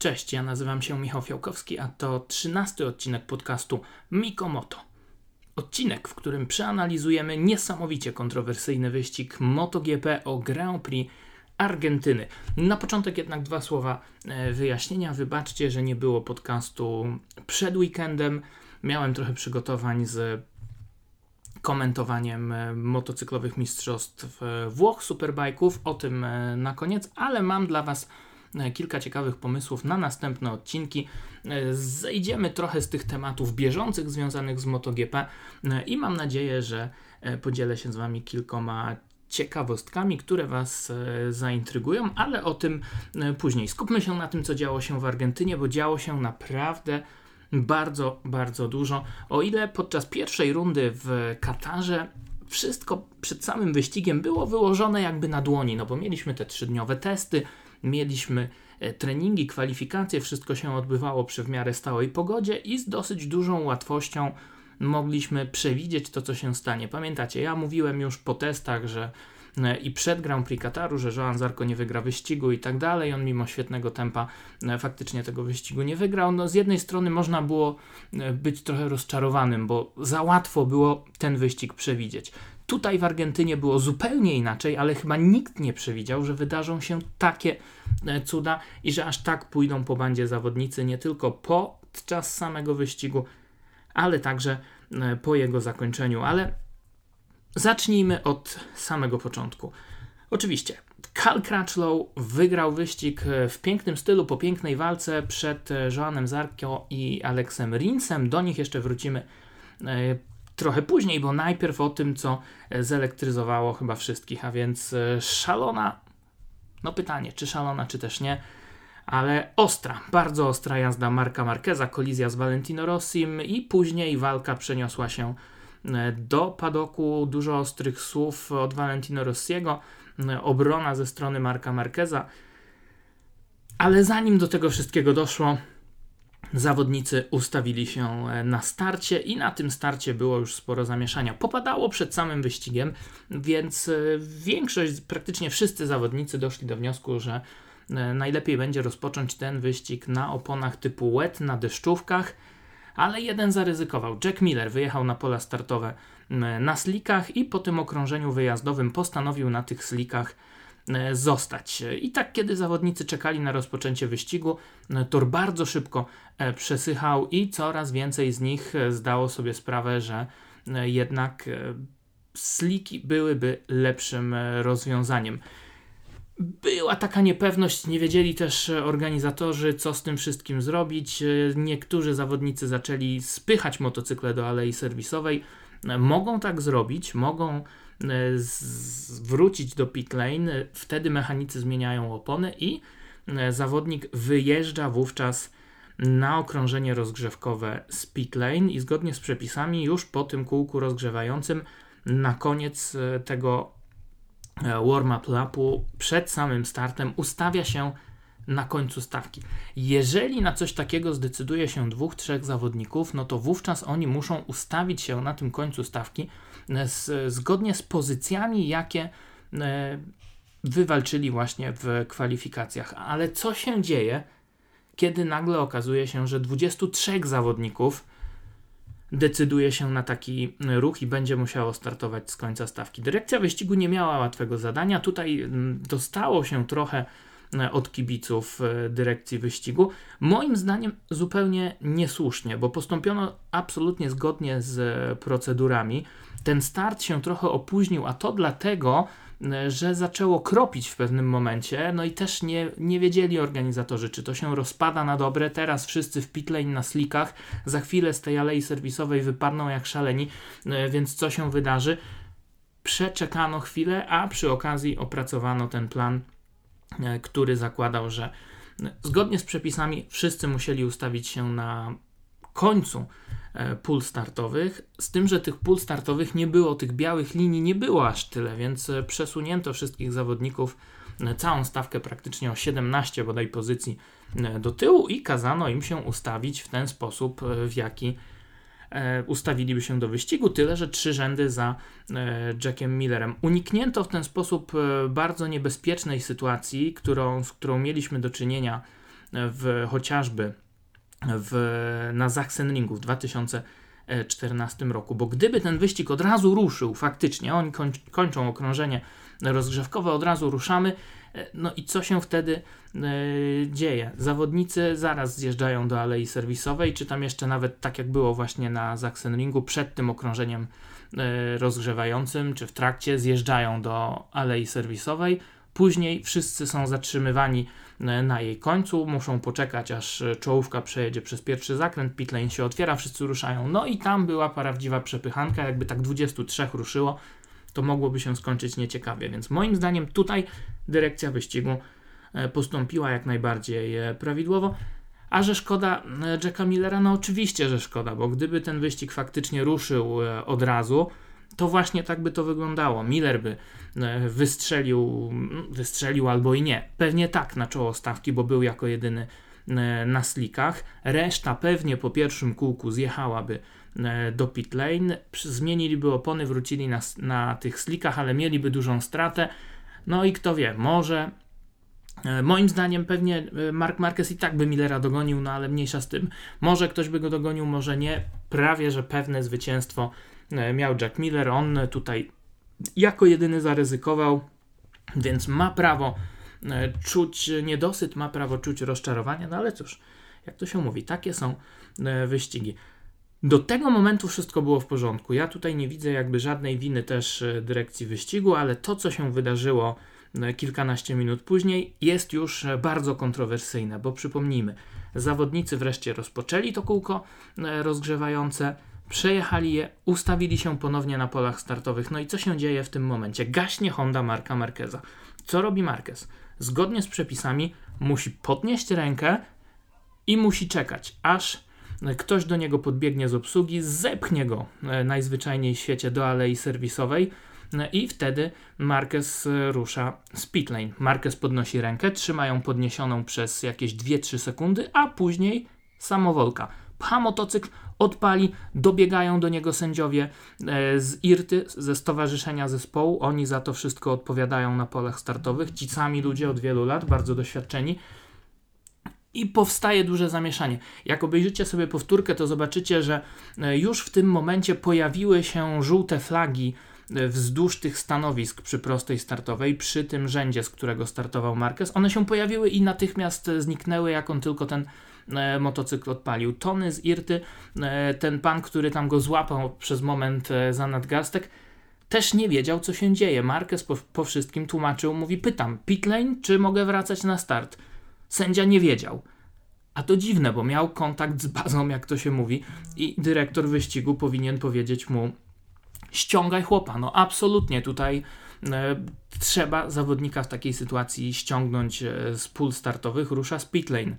Cześć, ja nazywam się Michał Fiałkowski, a to trzynasty odcinek podcastu Mikomoto. Odcinek, w którym przeanalizujemy niesamowicie kontrowersyjny wyścig MotoGP o Grand Prix Argentyny. Na początek jednak dwa słowa e, wyjaśnienia. Wybaczcie, że nie było podcastu przed weekendem. Miałem trochę przygotowań z komentowaniem e, motocyklowych mistrzostw e, Włoch Superbike'ów, o tym na koniec, ale mam dla Was kilka ciekawych pomysłów na następne odcinki. E, zejdziemy trochę z tych tematów bieżących związanych z MotoGP e, i mam nadzieję, że podzielę się z Wami kilkoma ciekawostkami, które Was zaintrygują, ale o tym później. Skupmy się na tym, co działo się w Argentynie, bo działo się naprawdę bardzo, bardzo dużo. O ile podczas pierwszej rundy w Katarze wszystko przed samym wyścigiem było wyłożone jakby na dłoni, no bo mieliśmy te trzydniowe testy, mieliśmy e, treningi, kwalifikacje, wszystko się odbywało przy w miarę stałej pogodzie i z dosyć dużą łatwością mogliśmy przewidzieć to, co się stanie. Pamiętacie, ja mówiłem już po testach, że e, i przed Grand Prix Kataru, że Joan Zarco nie wygra wyścigu i tak dalej. On mimo świetnego tempa e, faktycznie tego wyścigu nie wygrał. No z jednej strony można było być trochę rozczarowanym, bo za łatwo było ten wyścig przewidzieć. Tutaj w Argentynie było zupełnie inaczej, ale chyba nikt nie przewidział, że wydarzą się takie e, cuda i że aż tak pójdą po bandzie zawodnicy nie tylko podczas samego wyścigu, ale także e, po jego zakończeniu. Ale zacznijmy od samego początku. Oczywiście, Cal Crutchlow wygrał wyścig e, w pięknym stylu, po pięknej walce przed Joanem Zarkio i Alexem Rinsem. Do nich jeszcze wrócimy trochę później, bo najpierw o tym, co e, zelektryzowało chyba wszystkich, a więc e, szalona, no pytanie, czy szalona, czy też nie, ale ostra, bardzo ostra jazda Marka Marqueza, kolizja z Valentino Rossim i później walka przeniosła się e, do padoku, dużo ostrych słów od Valentino Rossiego, obrona ze strony Marka Marqueza, ale zanim do tego wszystkiego doszło, zawodnicy ustawili się e, na starcie i na tym starcie było już sporo zamieszania. Popadało przed samym wyścigiem, więc e, większość, praktycznie wszyscy zawodnicy doszli do wniosku, że e, najlepiej będzie rozpocząć ten wyścig na oponach typu wet, na deszczówkach, ale jeden zaryzykował. Jack Miller wyjechał na pola startowe na slikach i po tym okrążeniu wyjazdowym postanowił na tych slikach zostać. I tak, kiedy zawodnicy czekali na rozpoczęcie wyścigu, e, tor bardzo szybko e, przesychał i coraz więcej z nich zdało sobie sprawę, że jednak sliki byłyby lepszym rozwiązaniem. Była taka niepewność, nie wiedzieli też organizatorzy, co z tym wszystkim zrobić. Niektórzy zawodnicy zaczęli spychać motocykle do alei serwisowej. Mogą tak zrobić, mogą E, wrócić do pit lane, wtedy mechanicy zmieniają opony i e, zawodnik wyjeżdża wówczas na okrążenie rozgrzewkowe z pit lane i zgodnie z przepisami już po tym kółku rozgrzewającym na koniec e, tego warm-up lapu przed samym startem ustawia się na końcu stawki. Jeżeli na coś takiego zdecyduje się dwóch, trzech zawodników, no to wówczas oni muszą ustawić się na tym końcu stawki z, zgodnie z pozycjami, jakie e, wywalczyli właśnie w kwalifikacjach. Ale co się dzieje, kiedy nagle okazuje się, że 23 zawodników decyduje się na taki ruch i będzie musiało startować z końca stawki. Dyrekcja wyścigu nie miała łatwego zadania. Tutaj mm, dostało się trochę od kibiców e, dyrekcji wyścigu. Moim zdaniem zupełnie niesłusznie, bo postąpiono absolutnie zgodnie z procedurami. Ten start się trochę opóźnił, a to dlatego, e, że zaczęło kropić w pewnym momencie, no i też nie, nie wiedzieli organizatorzy, czy to się rozpada na dobre. Teraz wszyscy w pitlane na slikach, za chwilę z tej alei serwisowej wypadną jak szaleni, e, więc co się wydarzy? Przeczekano chwilę, a przy okazji opracowano ten plan, e, który zakładał, że zgodnie z przepisami wszyscy musieli ustawić się na końcu E, pól startowych, z tym, że tych pól startowych nie było, tych białych linii nie było aż tyle, więc e, przesunięto wszystkich zawodników e, całą stawkę praktycznie o 17 bodaj pozycji do tyłu i kazano im się ustawić w ten sposób, w jaki ustawiliby się do wyścigu, tyle że trzy rzędy za Jackiem Millerem. Uniknięto w ten sposób bardzo niebezpiecznej sytuacji, którą, z którą mieliśmy do czynienia w, chociażby w, na Sachsenringu w 2014 roku, bo gdyby ten wyścig od razu ruszył, faktycznie, oni koń, kończą okrążenie rozgrzewkowe, od razu ruszamy, e, no i co się wtedy e, dzieje? Zawodnicy zaraz zjeżdżają do alei serwisowej, czy tam jeszcze nawet tak jak było właśnie na Sachsenringu, przed tym okrążeniem e, rozgrzewającym, czy w trakcie zjeżdżają do alei serwisowej, Później wszyscy są zatrzymywani e, na jej końcu, muszą poczekać aż czołówka przejedzie przez pierwszy zakręt, pitlane się otwiera, wszyscy ruszają. No i tam była prawdziwa przepychanka, jakby tak 23 ruszyło, to mogłoby się skończyć nieciekawie. Więc moim zdaniem tutaj dyrekcja wyścigu e, postąpiła jak najbardziej prawidłowo. A że szkoda Jacka Millera, no oczywiście, że szkoda, bo gdyby ten wyścig faktycznie ruszył od razu, to właśnie tak by to wyglądało. Miller by e, wystrzelił, wystrzelił albo i nie. Pewnie tak na czoło stawki, bo był jako jedyny e, na slikach. Reszta pewnie po pierwszym kółku zjechałaby e, do pit lane, zmieniliby opony, wrócili na, na tych slikach, ale mieliby dużą stratę. No i kto wie, może Moim zdaniem pewnie Mark Marquez i tak by Millera dogonił, no ale mniejsza z tym. Może ktoś by go dogonił, może nie. Prawie, że pewne zwycięstwo E, miał Jack Miller. On tutaj jako jedyny zaryzykował, więc ma prawo e, czuć niedosyt, ma prawo czuć rozczarowanie, no ale cóż, jak to się mówi, takie są e, wyścigi. Do tego momentu wszystko było w porządku. Ja tutaj nie widzę jakby żadnej winy też dyrekcji wyścigu, ale to, co się wydarzyło kilkanaście minut później, jest już bardzo kontrowersyjne, bo przypomnijmy, zawodnicy wreszcie rozpoczęli to kółko rozgrzewające, Przejechali je, ustawili się ponownie na polach startowych. No i co się dzieje w tym momencie? Gaśnie Honda Marka Marqueza. Co robi Marquez? Zgodnie z przepisami musi podnieść rękę i musi czekać, aż ktoś do niego podbiegnie z obsługi, zepchnie go e, najzwyczajniej w świecie do alei serwisowej e, i wtedy Marquez rusza z pitlane. Marquez podnosi rękę, trzyma ją podniesioną przez jakieś 2-3 sekundy, a później samowolka. Pcha motocykl, odpali, dobiegają do niego sędziowie e, z IRTY, ze Stowarzyszenia Zespołu. Oni za to wszystko odpowiadają na polach startowych. Ci sami ludzie od wielu lat, bardzo doświadczeni. I powstaje duże zamieszanie. Jak obejrzycie sobie powtórkę, to zobaczycie, że e, już w tym momencie pojawiły się żółte flagi e, wzdłuż tych stanowisk przy prostej startowej, przy tym rzędzie, z którego startował Marquez. One się pojawiły i natychmiast zniknęły, jak on tylko ten e, motocykl odpalił. Tony z Irty, ten pan, który tam go złapał przez moment za nadgarstek, też nie wiedział, co się dzieje. Marquez po, po wszystkim tłumaczył, mówi, pytam, pitlane, czy mogę wracać na start? Sędzia nie wiedział. A to dziwne, bo miał kontakt z bazą, jak to się mówi, i dyrektor wyścigu powinien powiedzieć mu: ściągaj chłopa. No, absolutnie tutaj e, trzeba zawodnika w takiej sytuacji ściągnąć e, z pól startowych, rusza z pitlane.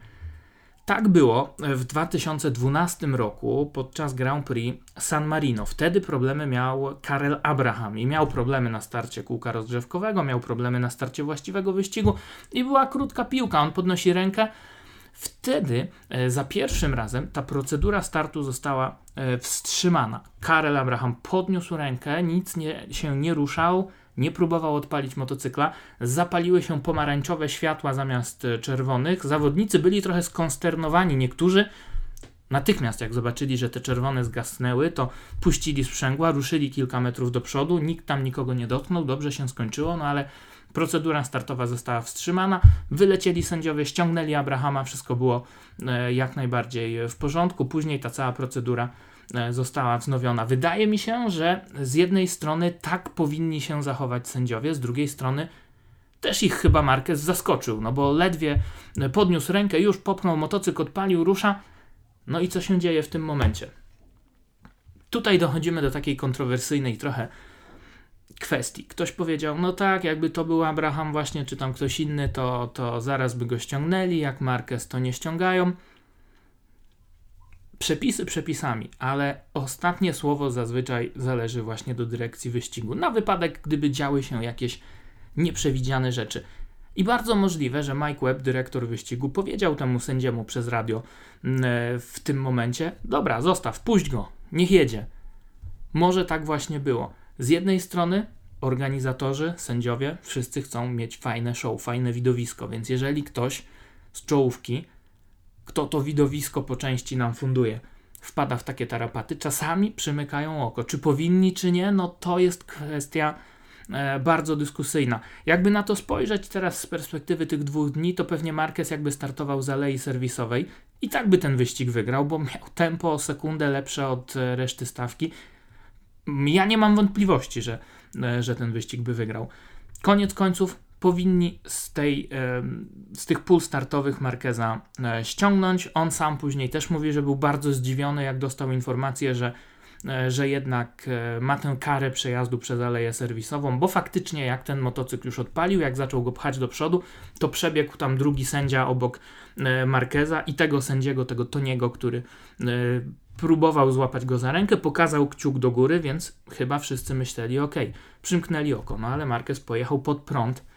Tak było w 2012 roku podczas Grand Prix San Marino. Wtedy problemy miał Karel Abraham i miał problemy na starcie kółka rozgrzewkowego, miał problemy na starcie właściwego wyścigu i była krótka piłka. On podnosi rękę. Wtedy e, za pierwszym razem ta procedura startu została e, wstrzymana. Karel Abraham podniósł rękę, nic nie, się nie ruszał, nie próbował odpalić motocykla, zapaliły się pomarańczowe światła zamiast e, czerwonych. Zawodnicy byli trochę skonsternowani. Niektórzy natychmiast, jak zobaczyli, że te czerwone zgasnęły, to puścili sprzęgła, ruszyli kilka metrów do przodu. Nikt tam nikogo nie dotknął, dobrze się skończyło, no ale procedura startowa została wstrzymana. Wylecieli sędziowie, ściągnęli Abrahama, wszystko było e, jak najbardziej w porządku. Później ta cała procedura została wznowiona. Wydaje mi się, że z jednej strony tak powinni się zachować sędziowie, z drugiej strony też ich chyba Marquez zaskoczył, no bo ledwie podniósł rękę, już popchnął motocykl, odpalił, rusza. No i co się dzieje w tym momencie? Tutaj dochodzimy do takiej kontrowersyjnej trochę kwestii. Ktoś powiedział, no tak, jakby to był Abraham właśnie, czy tam ktoś inny, to, to zaraz by go ściągnęli, jak Marquez to nie ściągają. Przepisy przepisami, ale ostatnie słowo zazwyczaj zależy właśnie do dyrekcji wyścigu, na wypadek, gdyby działy się jakieś nieprzewidziane rzeczy. I bardzo możliwe, że Mike Webb, dyrektor wyścigu, powiedział temu sędziemu przez radio mm, e, w tym momencie: Dobra, zostaw, puść go, niech jedzie. Może tak właśnie było. Z jednej strony organizatorzy, sędziowie, wszyscy chcą mieć fajne show, fajne widowisko, więc jeżeli ktoś z czołówki kto to widowisko po części nam funduje, wpada w takie tarapaty, czasami przymykają oko. Czy powinni, czy nie, no to jest kwestia e, bardzo dyskusyjna. Jakby na to spojrzeć teraz z perspektywy tych dwóch dni, to pewnie Marquez jakby startował z alei serwisowej i tak by ten wyścig wygrał, bo miał tempo o sekundę lepsze od e, reszty stawki. Ja nie mam wątpliwości, że, e, że ten wyścig by wygrał. Koniec końców powinni z, tej, z tych pól startowych Markeza e, ściągnąć. On sam później też mówi, że był bardzo zdziwiony, jak dostał informację, że, e, że jednak e, ma tę karę przejazdu przez aleję serwisową, bo faktycznie jak ten motocykl już odpalił, jak zaczął go pchać do przodu, to przebiegł tam drugi sędzia obok Markeza i tego sędziego, tego Toniego, który próbował złapać go za rękę, pokazał kciuk do góry, więc chyba wszyscy myśleli, ok, przymknęli oko, no ale Marquez pojechał pod prąd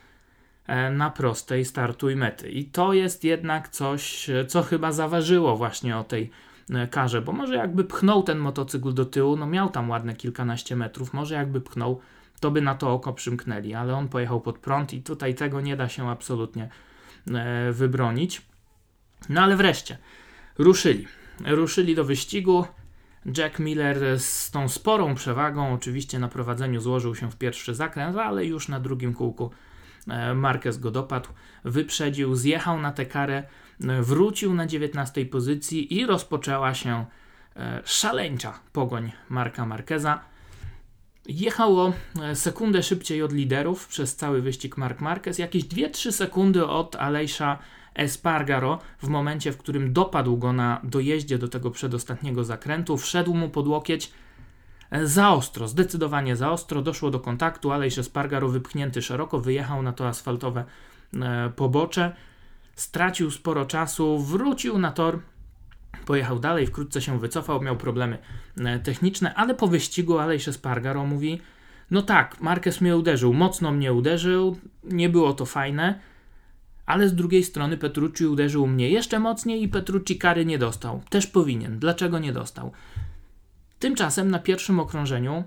na prostej startu i mety. I to jest jednak coś, e, co chyba zaważyło właśnie o tej e, karze, bo może jakby pchnął ten motocykl do tyłu, no miał tam ładne kilkanaście metrów, może jakby pchnął, to by na to oko przymknęli, ale on pojechał pod prąd i tutaj tego nie da się absolutnie wybronić. No ale wreszcie, ruszyli. Ruszyli do wyścigu. Jack Miller z tą sporą przewagą oczywiście na prowadzeniu złożył się w pierwszy zakręt, ale już na drugim kółku E, Marquez go dopadł, wyprzedził, zjechał na tę karę, e, wrócił na 19 pozycji i rozpoczęła się e, szaleńcza pogoń Marka Marqueza. Jechało sekundę szybciej od liderów przez cały wyścig Mark Marquez, jakieś 2-3 sekundy od Alejsza Espargaro w momencie, w którym dopadł go na dojeździe do tego przedostatniego zakrętu, wszedł mu pod łokieć, za ostro, zdecydowanie za ostro. Doszło do kontaktu, Alejsz Spargaro wypchnięty szeroko wyjechał na to asfaltowe e, pobocze. Stracił sporo czasu, wrócił na tor, pojechał dalej, wkrótce się wycofał, miał problemy e, techniczne, ale po wyścigu Alejsz Spargaro mówi no tak, Marquez mnie uderzył, mocno mnie uderzył, nie było to fajne, ale z drugiej strony Petrucci uderzył mnie jeszcze mocniej i Petrucci kary nie dostał. Też powinien. Dlaczego nie dostał? Tymczasem na pierwszym okrążeniu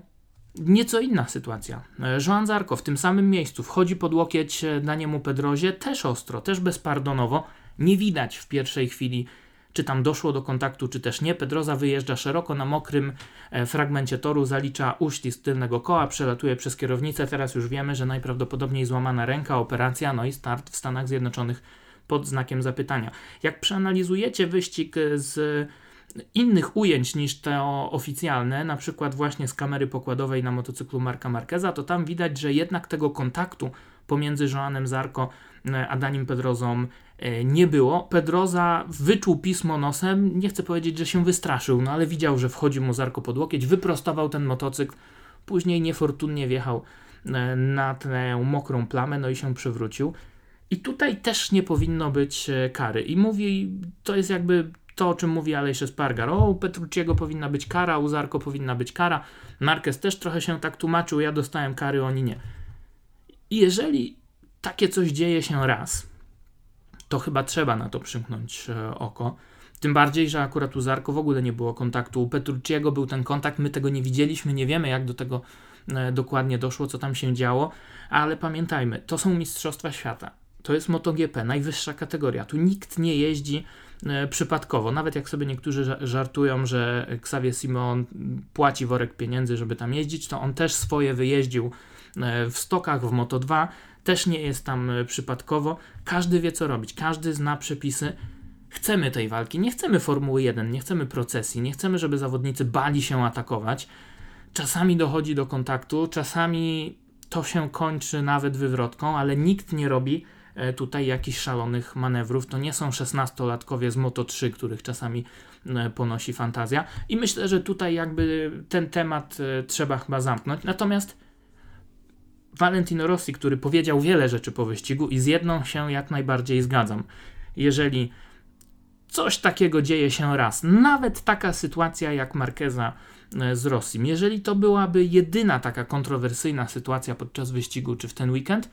nieco inna sytuacja. Joan Zarko w tym samym miejscu wchodzi pod łokieć Daniemu Pedrozie, też ostro, też bezpardonowo. Nie widać w pierwszej chwili, czy tam doszło do kontaktu, czy też nie. Pedroza wyjeżdża szeroko na mokrym e, fragmencie toru, zalicza uścisk tylnego koła, przelatuje przez kierownicę. Teraz już wiemy, że najprawdopodobniej złamana ręka, operacja, no i start w Stanach Zjednoczonych pod znakiem zapytania. Jak przeanalizujecie wyścig z innych ujęć niż te oficjalne, na przykład właśnie z kamery pokładowej na motocyklu Marka Marqueza, to tam widać, że jednak tego kontaktu pomiędzy Joanem Zarko e, a Danim Pedrozą e, nie było. Pedroza wyczuł pismo nosem, nie chcę powiedzieć, że się wystraszył, no ale widział, że wchodzi mu Zarko pod łokieć, wyprostował ten motocykl, później niefortunnie wjechał e, na tę mokrą plamę, no i się przewrócił. I tutaj też nie powinno być kary. I mówi, to jest jakby to, o czym mówi Alejsz Spargar. O, u Petrucciego powinna być kara, u Zarko powinna być kara. Marquez też trochę się tak tłumaczył, ja dostałem kary, oni nie. Jeżeli takie coś dzieje się raz, to chyba trzeba na to przymknąć e, oko. Tym bardziej, że akurat u Zarko w ogóle nie było kontaktu. U Petrucciego był ten kontakt, my tego nie widzieliśmy, nie wiemy jak do tego e, dokładnie doszło, co tam się działo, ale pamiętajmy, to są Mistrzostwa Świata. To jest MotoGP, najwyższa kategoria. Tu nikt nie jeździ przypadkowo. Nawet jak sobie niektórzy żartują, że Xavier Simon płaci worek pieniędzy, żeby tam jeździć, to on też swoje wyjeździł e, w stokach, w Moto2, też nie jest tam e, przypadkowo. Każdy wie co robić, każdy zna przepisy. Chcemy tej walki, nie chcemy Formuły 1, nie chcemy procesji, nie chcemy, żeby zawodnicy bali się atakować. Czasami dochodzi do kontaktu, czasami to się kończy nawet wywrotką, ale nikt nie robi E, tutaj jakichś szalonych manewrów. To nie są szesnastolatkowie z Moto 3, których czasami e, ponosi fantazja. I myślę, że tutaj jakby ten temat e, trzeba chyba zamknąć. Natomiast Valentino Rossi, który powiedział wiele rzeczy po wyścigu i z jedną się jak najbardziej zgadzam. Jeżeli coś takiego dzieje się raz, nawet taka sytuacja jak Marqueza z Rossim, jeżeli to byłaby jedyna taka kontrowersyjna sytuacja podczas wyścigu czy w ten weekend,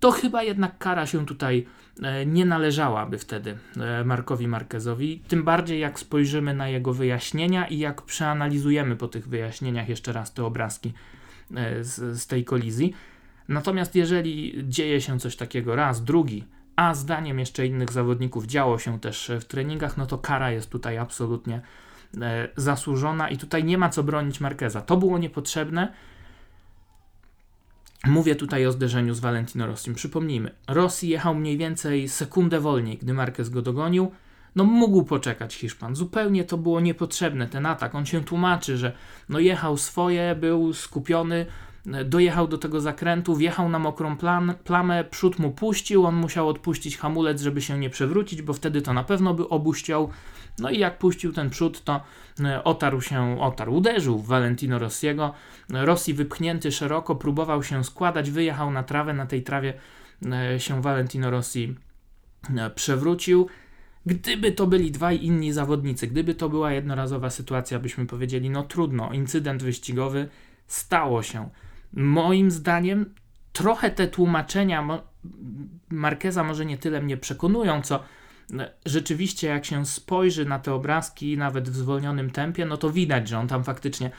to chyba jednak kara się tutaj e, nie należałaby wtedy e, Markowi Marquezowi. Tym bardziej jak spojrzymy na jego wyjaśnienia i jak przeanalizujemy po tych wyjaśnieniach jeszcze raz te obrazki e, z, z tej kolizji. Natomiast jeżeli dzieje się coś takiego raz, drugi, a zdaniem jeszcze innych zawodników działo się też w treningach, no to kara jest tutaj absolutnie zasłużona i tutaj nie ma co bronić Marqueza. To było niepotrzebne. Mówię tutaj o zderzeniu z Valentino Rossim. Przypomnijmy, Rossi jechał mniej więcej sekundę wolniej, gdy Marquez go dogonił. No mógł poczekać Hiszpan. Zupełnie to było niepotrzebne, ten atak. On się tłumaczy, że no jechał swoje, był skupiony, dojechał do tego zakrętu, wjechał na mokrą plan, plamę, przód mu puścił, on musiał odpuścić hamulec, żeby się nie przewrócić, bo wtedy to na pewno by obuściał. No i jak puścił ten przód, to e, otarł się, otarł, uderzył w Valentino Rossiego. Rossi wypchnięty szeroko, próbował się składać, wyjechał na trawę, na tej trawie e, się Valentino Rossi e, przewrócił. Gdyby to byli dwaj inni zawodnicy, gdyby to była jednorazowa sytuacja, byśmy powiedzieli, no trudno, incydent wyścigowy, stało się. Moim zdaniem trochę te tłumaczenia Markeza może nie tyle mnie przekonują, co no, rzeczywiście jak się spojrzy na te obrazki, nawet w zwolnionym tempie, no to widać, że on tam faktycznie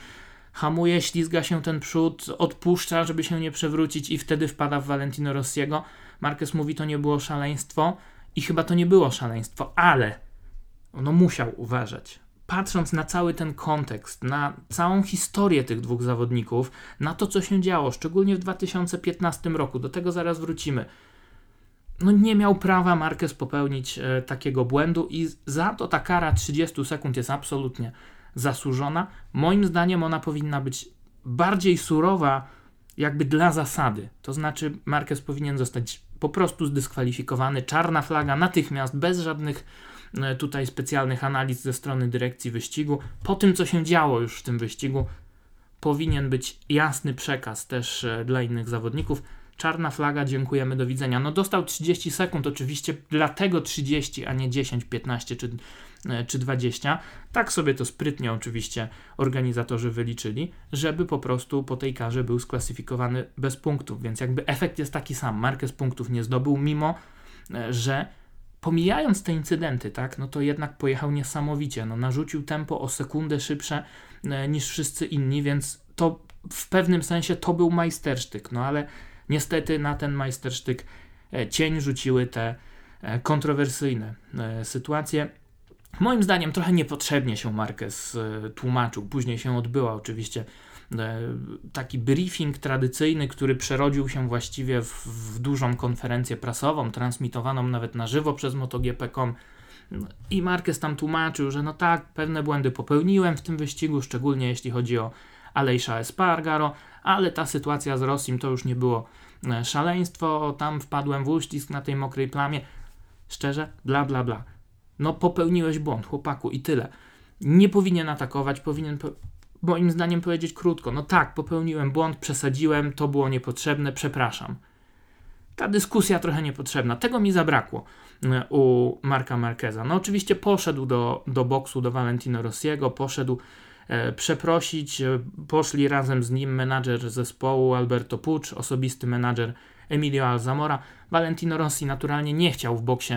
hamuje, ślizga się ten przód, odpuszcza, żeby się nie przewrócić i wtedy wpada w Valentino Rossiego. Marquez mówi, to nie było szaleństwo i chyba to nie było szaleństwo, ale no musiał uważać patrząc na cały ten kontekst, na całą historię tych dwóch zawodników, na to, co się działo, szczególnie w 2015 roku, do tego zaraz wrócimy. No nie miał prawa Marquez popełnić e, takiego błędu i za to ta kara 30 sekund jest absolutnie zasłużona. Moim zdaniem ona powinna być bardziej surowa, jakby dla zasady. To znaczy Marquez powinien zostać po prostu zdyskwalifikowany, czarna flaga natychmiast, bez żadnych tutaj specjalnych analiz ze strony dyrekcji wyścigu. Po tym, co się działo już w tym wyścigu, powinien być jasny przekaz też e, dla innych zawodników. Czarna flaga, dziękujemy, do widzenia. No dostał 30 sekund, oczywiście dlatego 30, a nie 10, 15 czy, e, czy 20. Tak sobie to sprytnie oczywiście organizatorzy wyliczyli, żeby po prostu po tej karze był sklasyfikowany bez punktów, więc jakby efekt jest taki sam. Marquez punktów nie zdobył, mimo że pomijając te incydenty, tak, no to jednak pojechał niesamowicie. No, narzucił tempo o sekundę szybsze e, niż wszyscy inni, więc to w pewnym sensie to był majstersztyk. No ale niestety na ten majstersztyk e, cień rzuciły te e, kontrowersyjne sytuacje. Moim zdaniem trochę niepotrzebnie się Marquez tłumaczył. Później się odbyła oczywiście taki briefing tradycyjny, który przerodził się właściwie w, w dużą konferencję prasową, transmitowaną nawet na żywo przez MotoGP.com. I Marquez tam tłumaczył, że no tak, pewne błędy popełniłem w tym wyścigu, szczególnie jeśli chodzi o Alejsza Espargaro, ale ta sytuacja z Rossim to już nie było e, szaleństwo, tam wpadłem w uścisk na tej mokrej plamie. Szczerze, bla bla bla. No popełniłeś błąd, chłopaku i tyle. Nie powinien atakować, powinien moim zdaniem powiedzieć krótko, no tak, popełniłem błąd, przesadziłem, to było niepotrzebne, przepraszam. Ta dyskusja trochę niepotrzebna. Tego mi zabrakło e, u Marka Marqueza. No oczywiście poszedł do, do boksu, do Valentino Rossiego, poszedł e, przeprosić, e, poszli razem z nim menadżer zespołu Alberto Pucz, osobisty menadżer Emilio Alzamora. Valentino Rossi naturalnie nie chciał w boksie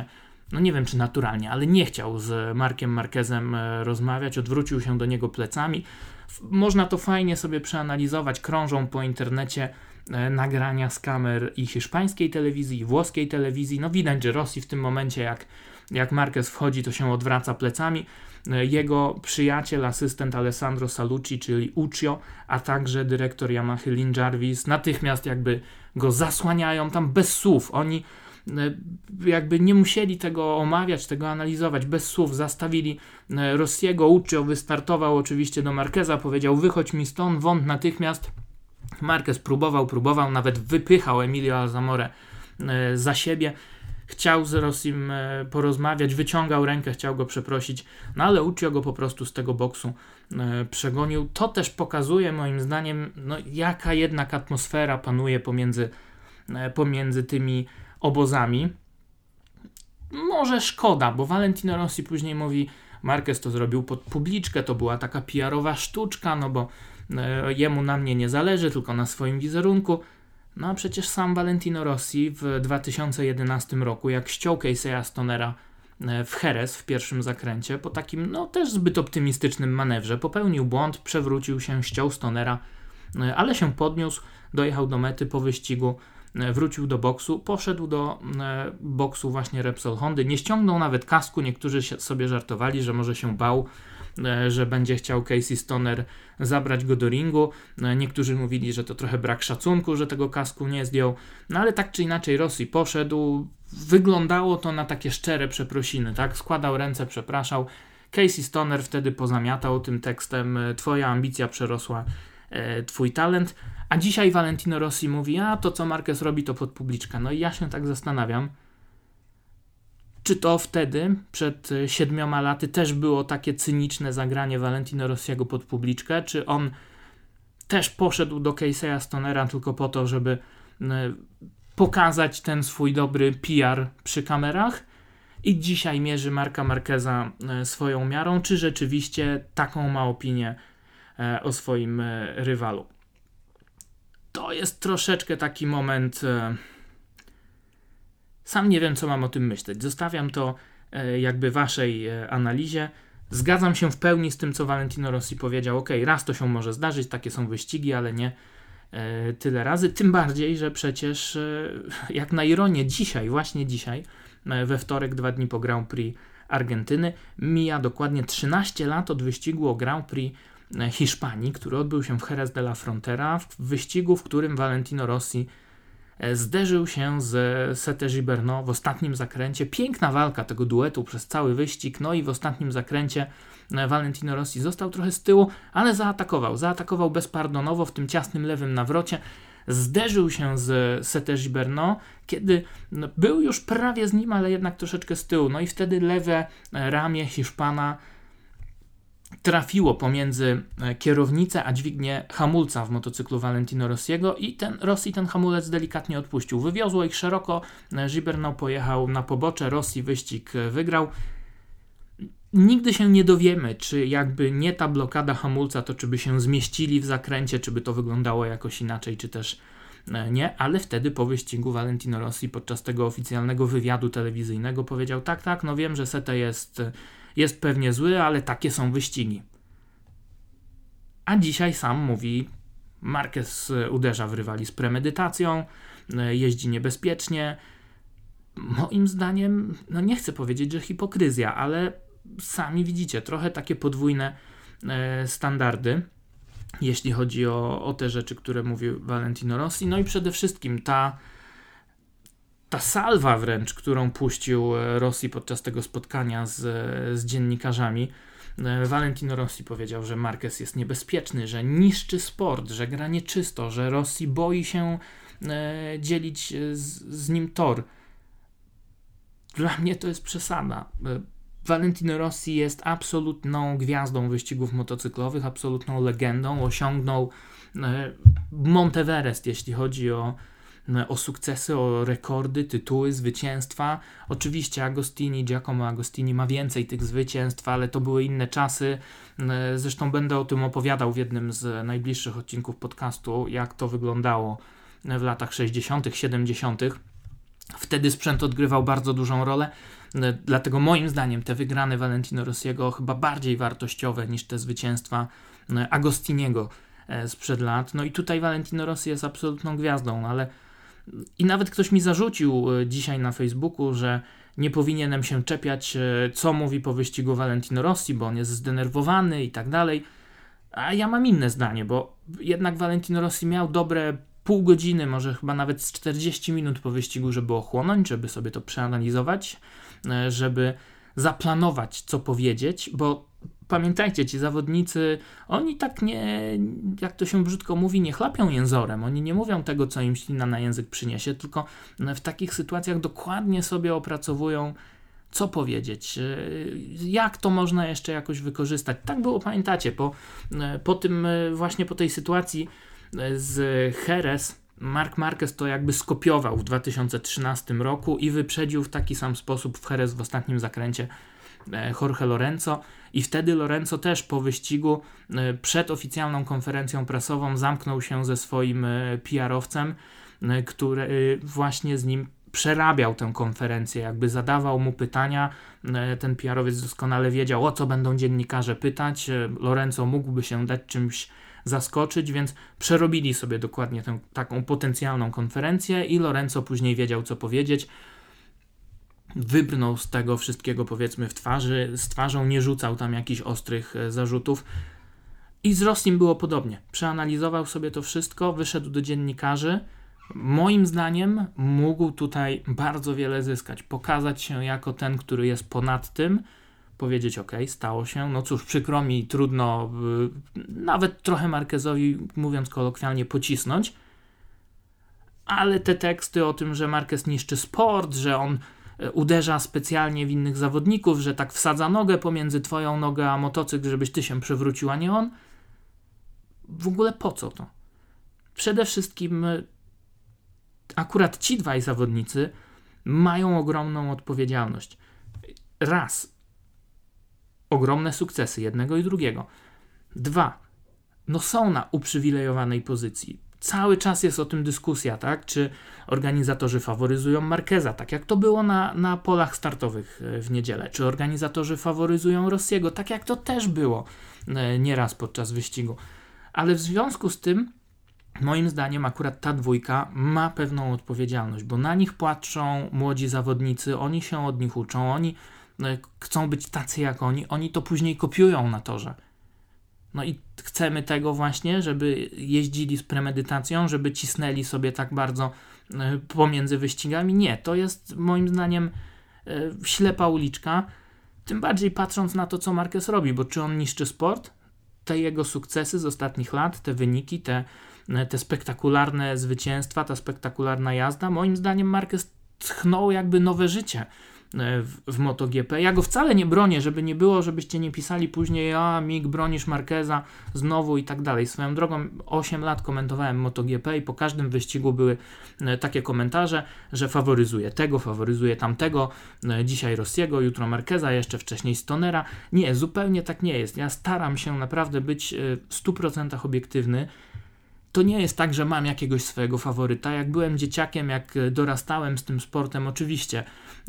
no nie wiem czy naturalnie, ale nie chciał z Markiem Marquezem e, rozmawiać, odwrócił się do niego plecami. Można to fajnie sobie przeanalizować. Krążą po internecie e, nagrania z kamer i hiszpańskiej telewizji, i włoskiej telewizji. No widać, że Rosji w tym momencie, jak, jak Marquez wchodzi, to się odwraca plecami. E, jego przyjaciel, asystent Alessandro Salucci, czyli Uccio, a także dyrektor Yamaha Lin Jarvis, natychmiast jakby go zasłaniają tam bez słów. Oni jakby nie musieli tego omawiać, tego analizować, bez słów zastawili e, Rossiego, Uccio wystartował oczywiście do Marqueza, powiedział wychodź mi stąd, wąt natychmiast. Marquez próbował, próbował, nawet wypychał Emilio Alzamore e, za siebie. Chciał z Rossim porozmawiać, wyciągał rękę, chciał go przeprosić, no ale Uccio go po prostu z tego boksu przegonił. To też pokazuje moim zdaniem, no, jaka jednak atmosfera panuje pomiędzy, pomiędzy tymi obozami. Może szkoda, bo Valentino Rossi później mówi, Marquez to zrobił pod publiczkę, to była taka PR-owa sztuczka, no bo e, jemu na mnie nie zależy, tylko na swoim wizerunku. No a przecież sam Valentino Rossi w 2011 roku, jak ściął Casey'a Stonera e, w Jerez w pierwszym zakręcie, po takim no też zbyt optymistycznym manewrze, popełnił błąd, przewrócił się, ściął Stonera, e, ale się podniósł, dojechał do mety po wyścigu, wrócił do boksu, poszedł do boksu właśnie Repsol Hondy, nie ściągnął nawet kasku, niektórzy sobie żartowali, że może się bał, że będzie chciał Casey Stoner zabrać go do ringu. Niektórzy mówili, że to trochę brak szacunku, że tego kasku nie zdjął, no ale tak czy inaczej Rosji poszedł. Wyglądało to na takie szczere przeprosiny, tak? Składał ręce, przepraszał. Casey Stoner wtedy pozamiatał tym tekstem: Twoja ambicja przerosła e, Twój talent. A dzisiaj Valentino Rossi mówi: A to co Marquez robi, to pod publiczkę. No i ja się tak zastanawiam, czy to wtedy, przed e, siedmioma laty, też było takie cyniczne zagranie Valentino Rossiego pod publiczkę? Czy on też poszedł do Casey'a Stonera tylko po to, żeby e, pokazać ten swój dobry PR przy kamerach? I dzisiaj mierzy Marka Marqueza e, swoją miarą, czy rzeczywiście taką ma opinię o swoim rywalu? To jest troszeczkę taki moment sam nie wiem, co mam o tym myśleć. Zostawiam to e, jakby waszej e, analizie. Zgadzam się w pełni z tym, co Valentino Rossi powiedział. Ok, raz to się może zdarzyć, takie są wyścigi, ale nie e, tyle razy. Tym bardziej, że przecież, jak na ironię, dzisiaj, właśnie dzisiaj, we wtorek, dwa dni po Grand Prix Argentyny, mija dokładnie 13 lat od wyścigu o Grand Prix Hiszpanii, który odbył się w Jerez de la Frontera, w wyścigu, w którym Valentino Rossi E, zderzył się z Sete Gibernau w ostatnim zakręcie. Piękna walka tego duetu przez cały wyścig, no i w ostatnim zakręcie e, Valentino Rossi został trochę z tyłu, ale zaatakował. Zaatakował bezpardonowo w tym ciasnym lewym nawrocie. Zderzył się z Sete Gibernau, kiedy no, był już prawie z nim, ale jednak troszeczkę z tyłu. No i wtedy lewe ramię Hiszpana trafiło pomiędzy e, kierownicę a dźwignię hamulca w motocyklu Valentino Rossiego i ten Rossi ten hamulec delikatnie odpuścił. Wywiozło ich szeroko, e, Gibernau pojechał na pobocze, Rossi wyścig e, wygrał. Nigdy się nie dowiemy, czy jakby nie ta blokada hamulca, to czy by się zmieścili w zakręcie, czy by to wyglądało jakoś inaczej, czy też nie, ale wtedy po wyścigu Valentino Rossi podczas tego oficjalnego wywiadu telewizyjnego powiedział: Tak, tak, no wiem, że Sete jest jest pewnie zły, ale takie są wyścigi. A dzisiaj sam mówi, Marquez uderza w rywali z premedytacją, e, jeździ niebezpiecznie. Moim zdaniem, no nie chcę powiedzieć, że hipokryzja, ale sami widzicie, trochę takie podwójne e, standardy, jeśli chodzi o, o te rzeczy, które mówił Valentino Rossi. No i przede wszystkim ta ta salwa wręcz, którą puścił e, Rossi podczas tego spotkania z, z dziennikarzami. E, Valentino Rossi powiedział, że Marquez jest niebezpieczny, że niszczy sport, że gra nieczysto, że Rossi boi się e, dzielić z, z nim tor. Dla mnie to jest przesada. Valentino Rossi jest absolutną gwiazdą wyścigów motocyklowych, absolutną legendą. Osiągnął Monteverest, jeśli chodzi o o sukcesy, o rekordy, tytuły, zwycięstwa. Oczywiście Agostini, Giacomo Agostini ma więcej tych zwycięstw, ale to były inne czasy. E, zresztą będę o tym opowiadał w jednym z najbliższych odcinków podcastu, jak to wyglądało w latach 60., 70. Wtedy sprzęt odgrywał bardzo dużą rolę, e, dlatego moim zdaniem te wygrane Valentino Rossiego chyba bardziej wartościowe niż te zwycięstwa e, Agostiniego sprzed lat. No i tutaj Valentino Rossi jest absolutną gwiazdą, ale i nawet ktoś mi zarzucił e, dzisiaj na Facebooku, że nie powinienem się czepiać, e, co mówi po wyścigu Valentino Rossi, bo on jest zdenerwowany i tak dalej. A ja mam inne zdanie, bo jednak Valentino Rossi miał dobre pół godziny, może chyba nawet z 40 minut po wyścigu, żeby ochłonąć, żeby sobie to przeanalizować, e, żeby zaplanować, co powiedzieć, bo pamiętajcie, ci zawodnicy, oni tak nie, jak to się brzydko mówi, nie chlapią jęzorem. Oni nie mówią tego, co im ślina na język przyniesie, tylko w takich sytuacjach dokładnie sobie opracowują, co powiedzieć, jak to można jeszcze jakoś wykorzystać. Tak było, pamiętacie, po, po tym, właśnie po tej sytuacji z Jerez. Mark Marquez to jakby skopiował w 2013 roku i wyprzedził w taki sam sposób w Jerez w ostatnim zakręcie Jorge Lorenzo i wtedy Lorenzo też po wyścigu e, przed oficjalną konferencją prasową zamknął się ze swoim e, PR-owcem, który właśnie z nim przerabiał tę konferencję, jakby zadawał mu pytania. Ten PR-owiec doskonale wiedział, o co będą dziennikarze pytać. Lorenzo mógłby się dać czymś zaskoczyć, więc przerobili sobie dokładnie tę taką potencjalną konferencję i Lorenzo później wiedział, co powiedzieć. Wybrnął z tego wszystkiego, powiedzmy, w twarzy, z twarzą, nie rzucał tam jakichś ostrych e, zarzutów. I z Rossim było podobnie. Przeanalizował sobie to wszystko, wyszedł do dziennikarzy. Moim zdaniem mógł tutaj bardzo wiele zyskać, pokazać się jako ten, który jest ponad tym, powiedzieć: OK, stało się. No cóż, przykro mi, trudno y, nawet trochę Marquezowi, mówiąc kolokwialnie, pocisnąć. Ale te teksty o tym, że Marquez niszczy sport, że on uderza specjalnie w innych zawodników, że tak wsadza nogę pomiędzy twoją nogę a motocykl, żebyś ty się przewrócił, a nie on. W ogóle po co to? Przede wszystkim y, akurat ci dwaj zawodnicy mają ogromną odpowiedzialność. Raz, ogromne sukcesy jednego i drugiego. Dwa, no są na uprzywilejowanej pozycji. Cały czas jest o tym dyskusja, tak? Czy organizatorzy faworyzują Markeza, tak jak to było na, na polach startowych e, w niedzielę? Czy organizatorzy faworyzują Rossiego, tak jak to też było e, nieraz podczas wyścigu? Ale w związku z tym, moim zdaniem, akurat ta dwójka ma pewną odpowiedzialność, bo na nich patrzą młodzi zawodnicy, oni się od nich uczą, oni no, chcą być tacy jak oni, oni to później kopiują na torze. No i chcemy tego właśnie, żeby jeździli z premedytacją, żeby cisnęli sobie tak bardzo e, pomiędzy wyścigami. Nie, to jest moim zdaniem e, ślepa uliczka. Tym bardziej patrząc na to, co Marquez robi, bo czy on niszczy sport? Te jego sukcesy z ostatnich lat, te wyniki, te, e, te spektakularne zwycięstwa, ta spektakularna jazda, moim zdaniem Marquez tchnął jakby nowe życie w, w MotoGP. Ja go wcale nie bronię, żeby nie było, żebyście nie pisali później, a Mig bronisz Marqueza znowu i tak dalej. Swoją drogą 8 lat komentowałem MotoGP i po każdym wyścigu były e, takie komentarze, że faworyzuje tego, faworyzuje tamtego, e, dzisiaj Rossiego, jutro Marqueza, jeszcze wcześniej Stonera. Nie, zupełnie tak nie jest. Ja staram się naprawdę być w 100% obiektywny to nie jest tak, że mam jakiegoś swojego faworyta. Jak byłem dzieciakiem, jak dorastałem z tym sportem, oczywiście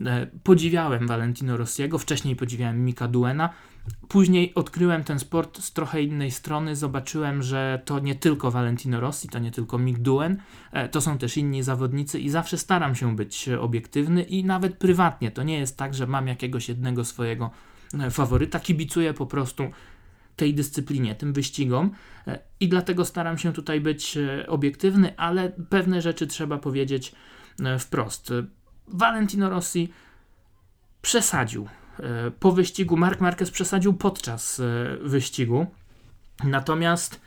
e, podziwiałem Valentino Rossiego, wcześniej podziwiałem Mika Duena. Później odkryłem ten sport z trochę innej strony, zobaczyłem, że to nie tylko Valentino Rossi, to nie tylko Mick Duen, e, to są też inni zawodnicy i zawsze staram się być obiektywny i nawet prywatnie. To nie jest tak, że mam jakiegoś jednego swojego e, faworyta, kibicuję po prostu tej dyscyplinie, tym wyścigom e, i dlatego staram się tutaj być e, obiektywny, ale pewne rzeczy trzeba powiedzieć e, wprost. Valentino Rossi przesadził po wyścigu, Mark Marquez przesadził podczas wyścigu, natomiast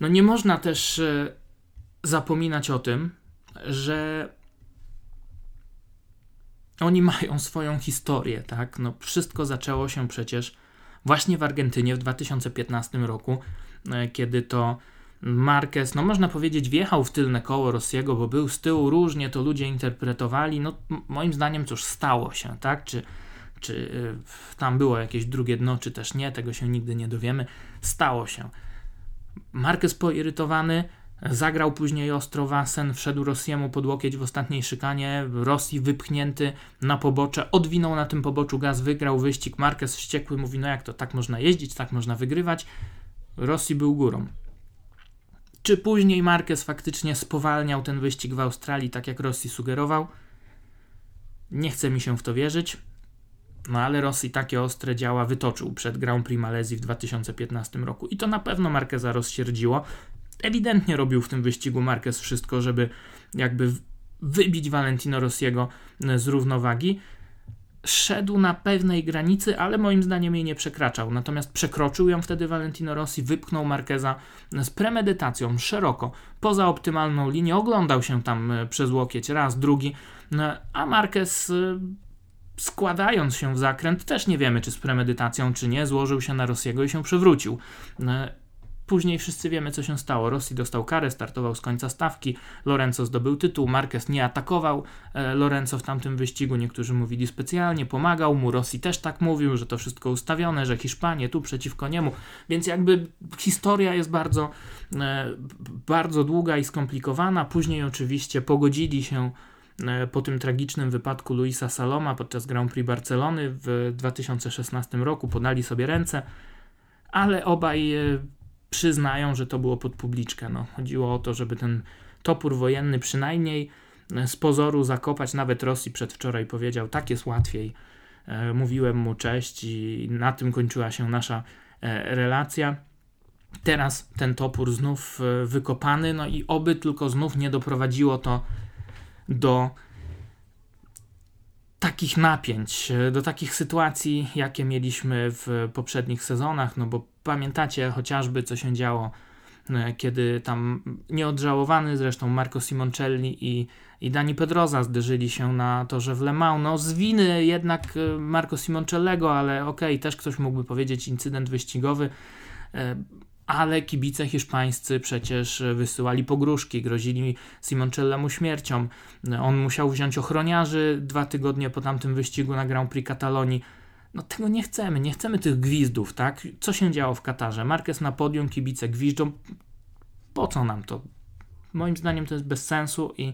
no nie można też zapominać o tym, że oni mają swoją historię, tak? No wszystko zaczęło się przecież właśnie w Argentynie w 2015 roku, e, kiedy to Marquez, no można powiedzieć, wjechał w tylne koło Rossiego, bo był z tyłu, różnie to ludzie interpretowali. No moim zdaniem cóż stało się, tak? Czy, czy e, tam było jakieś drugie dno, czy też nie, tego się nigdy nie dowiemy. Stało się. Marquez poirytowany, Zagrał później ostro Wasen, wszedł Rossiemu pod łokieć w ostatniej szykanie, Rosji wypchnięty na pobocze, odwinął na tym poboczu gaz, wygrał wyścig, Marquez wściekły mówi, no jak to, tak można jeździć, tak można wygrywać. Rosji był górą. Czy później Marquez faktycznie spowalniał ten wyścig w Australii, tak jak Rosji sugerował? Nie chce mi się w to wierzyć. No ale Rosji takie ostre działa wytoczył przed Grand Prix Malezji w 2015 roku i to na pewno Marqueza rozsierdziło ewidentnie robił w tym wyścigu Marquez wszystko, żeby jakby wybić Valentino Rossiego e, z równowagi. Szedł na pewnej granicy, ale moim zdaniem jej nie przekraczał. Natomiast przekroczył ją wtedy Valentino Rossi, wypchnął Marqueza e, z premedytacją, szeroko, poza optymalną linię. Oglądał się tam e, przez łokieć raz, drugi, a Marquez składając się w zakręt, też nie wiemy, czy z premedytacją, czy nie, złożył się na Rossiego i się przewrócił. Później wszyscy wiemy, co się stało. Rossi dostał karę, startował z końca stawki, Lorenzo zdobył tytuł, Marquez nie atakował. E, Lorenzo w tamtym wyścigu, niektórzy mówili specjalnie, pomagał mu, Rossi też tak mówił, że to wszystko ustawione, że Hiszpanie tu przeciwko niemu, więc jakby historia jest bardzo, e, bardzo długa i skomplikowana. Później oczywiście pogodzili się e, po tym tragicznym wypadku Luisa Saloma podczas Grand Prix Barcelony w 2016 roku, podali sobie ręce, ale obaj przyznają, że to było pod publiczkę. No, chodziło o to, żeby ten topór wojenny przynajmniej e, z pozoru zakopać. Nawet Rosji przedwczoraj powiedział, tak jest łatwiej. E, mówiłem mu cześć i na tym kończyła się nasza e, relacja. Teraz ten topór znów wykopany, no i oby tylko znów nie doprowadziło to do takich napięć, do takich sytuacji, jakie mieliśmy w poprzednich sezonach, no bo pamiętacie chociażby, co się działo, e, kiedy tam nieodżałowany zresztą Marco Simoncelli i, i Dani Pedroza zderzyli się na torze w Le Mans. No z winy jednak e, Marco Simoncellego, ale okej, okay, też ktoś mógłby powiedzieć incydent wyścigowy, e, ale kibice hiszpańscy przecież wysyłali pogróżki, grozili Simoncellemu śmiercią. On musiał wziąć ochroniarzy dwa tygodnie po tamtym wyścigu na Grand Prix Katalonii. No tego nie chcemy, nie chcemy tych gwizdów, tak? Co się działo w Katarze? Marquez na podium, kibice gwiżdżą. Po co nam to? Moim zdaniem to jest bez sensu i,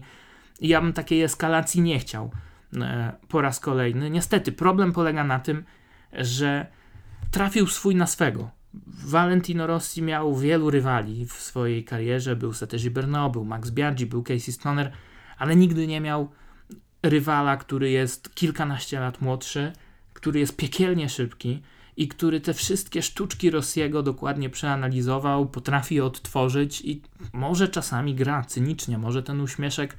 i ja bym takiej eskalacji nie chciał e, po raz kolejny. Niestety problem polega na tym, że trafił swój na swego. Valentino Rossi miał wielu rywali w swojej karierze. Był Sete Gibernau, był Max Biaggi, był Casey Stoner, ale nigdy nie miał rywala, który jest kilkanaście lat młodszy, który jest piekielnie szybki i który te wszystkie sztuczki Rossiego dokładnie przeanalizował, potrafi je odtworzyć i może czasami gra cynicznie, może ten uśmieszek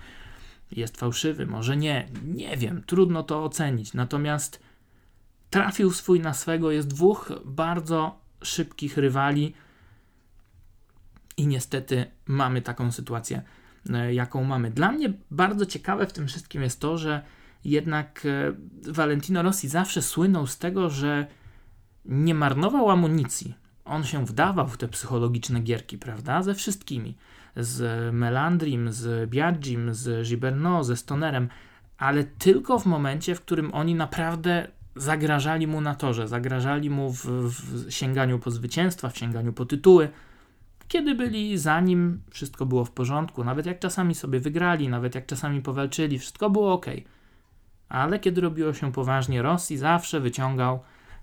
jest fałszywy, może nie, nie wiem, trudno to ocenić. Natomiast trafił swój na swego, jest dwóch bardzo szybkich rywali i niestety mamy taką sytuację, e, jaką mamy. Dla mnie bardzo ciekawe w tym wszystkim jest to, że jednak e, Valentino Rossi zawsze słynął z tego, że nie marnował amunicji. On się wdawał w te psychologiczne gierki, prawda? Ze wszystkimi. Z Melandrim, z Biagim, z Gibernau, ze Stonerem, ale tylko w momencie, w którym oni naprawdę zagrażali mu na torze, zagrażali mu w, w sięganiu po zwycięstwa, w sięganiu po tytuły. Kiedy byli za nim, wszystko było w porządku, nawet jak czasami sobie wygrali, nawet jak czasami powalczyli, wszystko było ok. Ale kiedy robiło się poważnie, Rosji zawsze wyciągał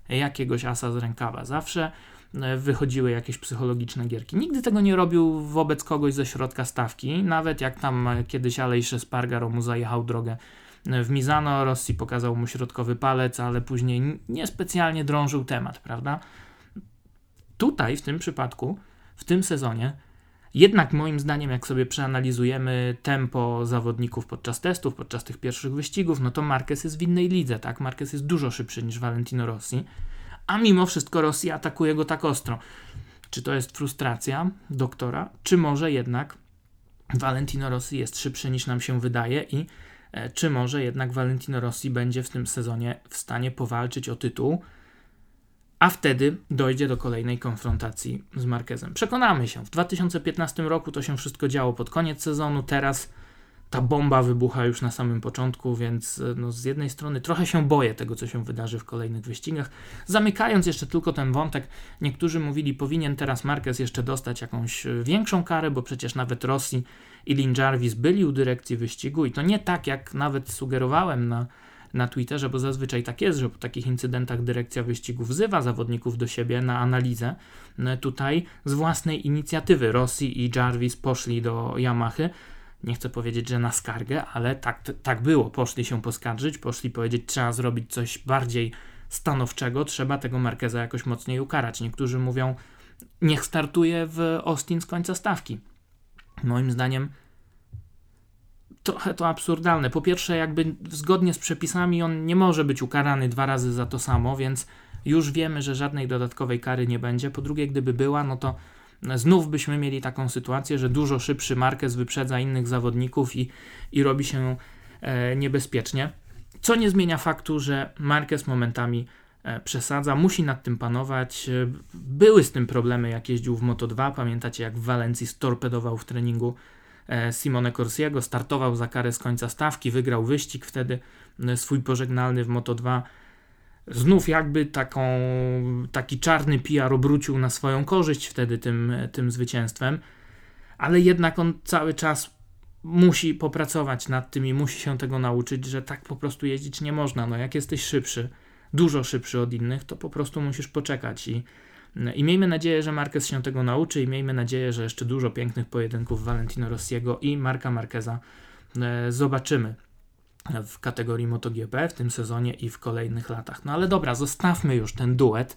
jakiegoś asa z rękawa, zawsze e, wychodziły jakieś psychologiczne gierki. Nigdy tego nie robił wobec kogoś ze środka stawki, nawet jak tam kiedyś Alejsze Spargaro mu zajechał drogę w Mizano Rossi pokazał mu środkowy palec, ale później niespecjalnie drążył temat, prawda? Tutaj, w tym przypadku, w tym sezonie, jednak moim zdaniem, jak sobie przeanalizujemy tempo zawodników podczas testów, podczas tych pierwszych wyścigów, no to Marquez jest w innej lidze, tak? Marquez jest dużo szybszy niż Valentino Rossi, a mimo wszystko Rossi atakuje go tak ostro. Czy to jest frustracja doktora, czy może jednak Valentino Rossi jest szybszy niż nam się wydaje i czy może jednak Valentino Rossi będzie w tym sezonie w stanie powalczyć o tytuł, a wtedy dojdzie do kolejnej konfrontacji z Marquezem. Przekonamy się, w 2015 roku to się wszystko działo pod koniec sezonu, teraz ta bomba wybucha już na samym początku, więc e, no, z jednej strony trochę się boję tego, co się wydarzy w kolejnych wyścigach. Zamykając jeszcze tylko ten wątek, niektórzy mówili, powinien teraz Marquez jeszcze dostać jakąś e, większą karę, bo przecież nawet Rossi i Lin Jarvis byli u dyrekcji wyścigu i to nie tak, jak nawet sugerowałem na, na Twitterze, bo zazwyczaj tak jest, że po takich incydentach dyrekcja wyścigu wzywa zawodników do siebie na analizę. No, tutaj z własnej inicjatywy Rossi i Jarvis poszli do Yamahy. Nie chcę powiedzieć, że na skargę, ale tak, tak było. Poszli się poskarżyć, poszli powiedzieć, trzeba zrobić coś bardziej stanowczego, trzeba tego Markeza jakoś mocniej ukarać. Niektórzy mówią, niech startuje w Austin z końca stawki. Moim zdaniem trochę to absurdalne. Po pierwsze, jakby zgodnie z przepisami on nie może być ukarany dwa razy za to samo, więc już wiemy, że żadnej dodatkowej kary nie będzie. Po drugie, gdyby była, no to znów byśmy mieli taką sytuację, że dużo szybszy Marquez wyprzedza innych zawodników i, i robi się e, niebezpiecznie. Co nie zmienia faktu, że Marquez momentami przesadza, musi nad tym panować. E, były z tym problemy, jak jeździł w Moto2. Pamiętacie, jak w Walencji storpedował w treningu e, Simone Corsiego, startował za karę z końca stawki, wygrał wyścig wtedy swój pożegnalny w Moto2. Znów jakby taką, taki czarny PR obrócił na swoją korzyść wtedy tym, tym zwycięstwem, ale jednak on cały czas musi popracować nad tym i musi się tego nauczyć, że tak po prostu jeździć nie można. No jak jesteś szybszy, dużo szybszy od innych, to po prostu musisz poczekać i I miejmy nadzieję, że Marquez się tego nauczy i miejmy nadzieję, że jeszcze dużo pięknych pojedynków Valentino Rossiego i Marka Marqueza e, zobaczymy w kategorii MotoGP w tym sezonie i w kolejnych latach. No ale dobra, zostawmy już ten duet,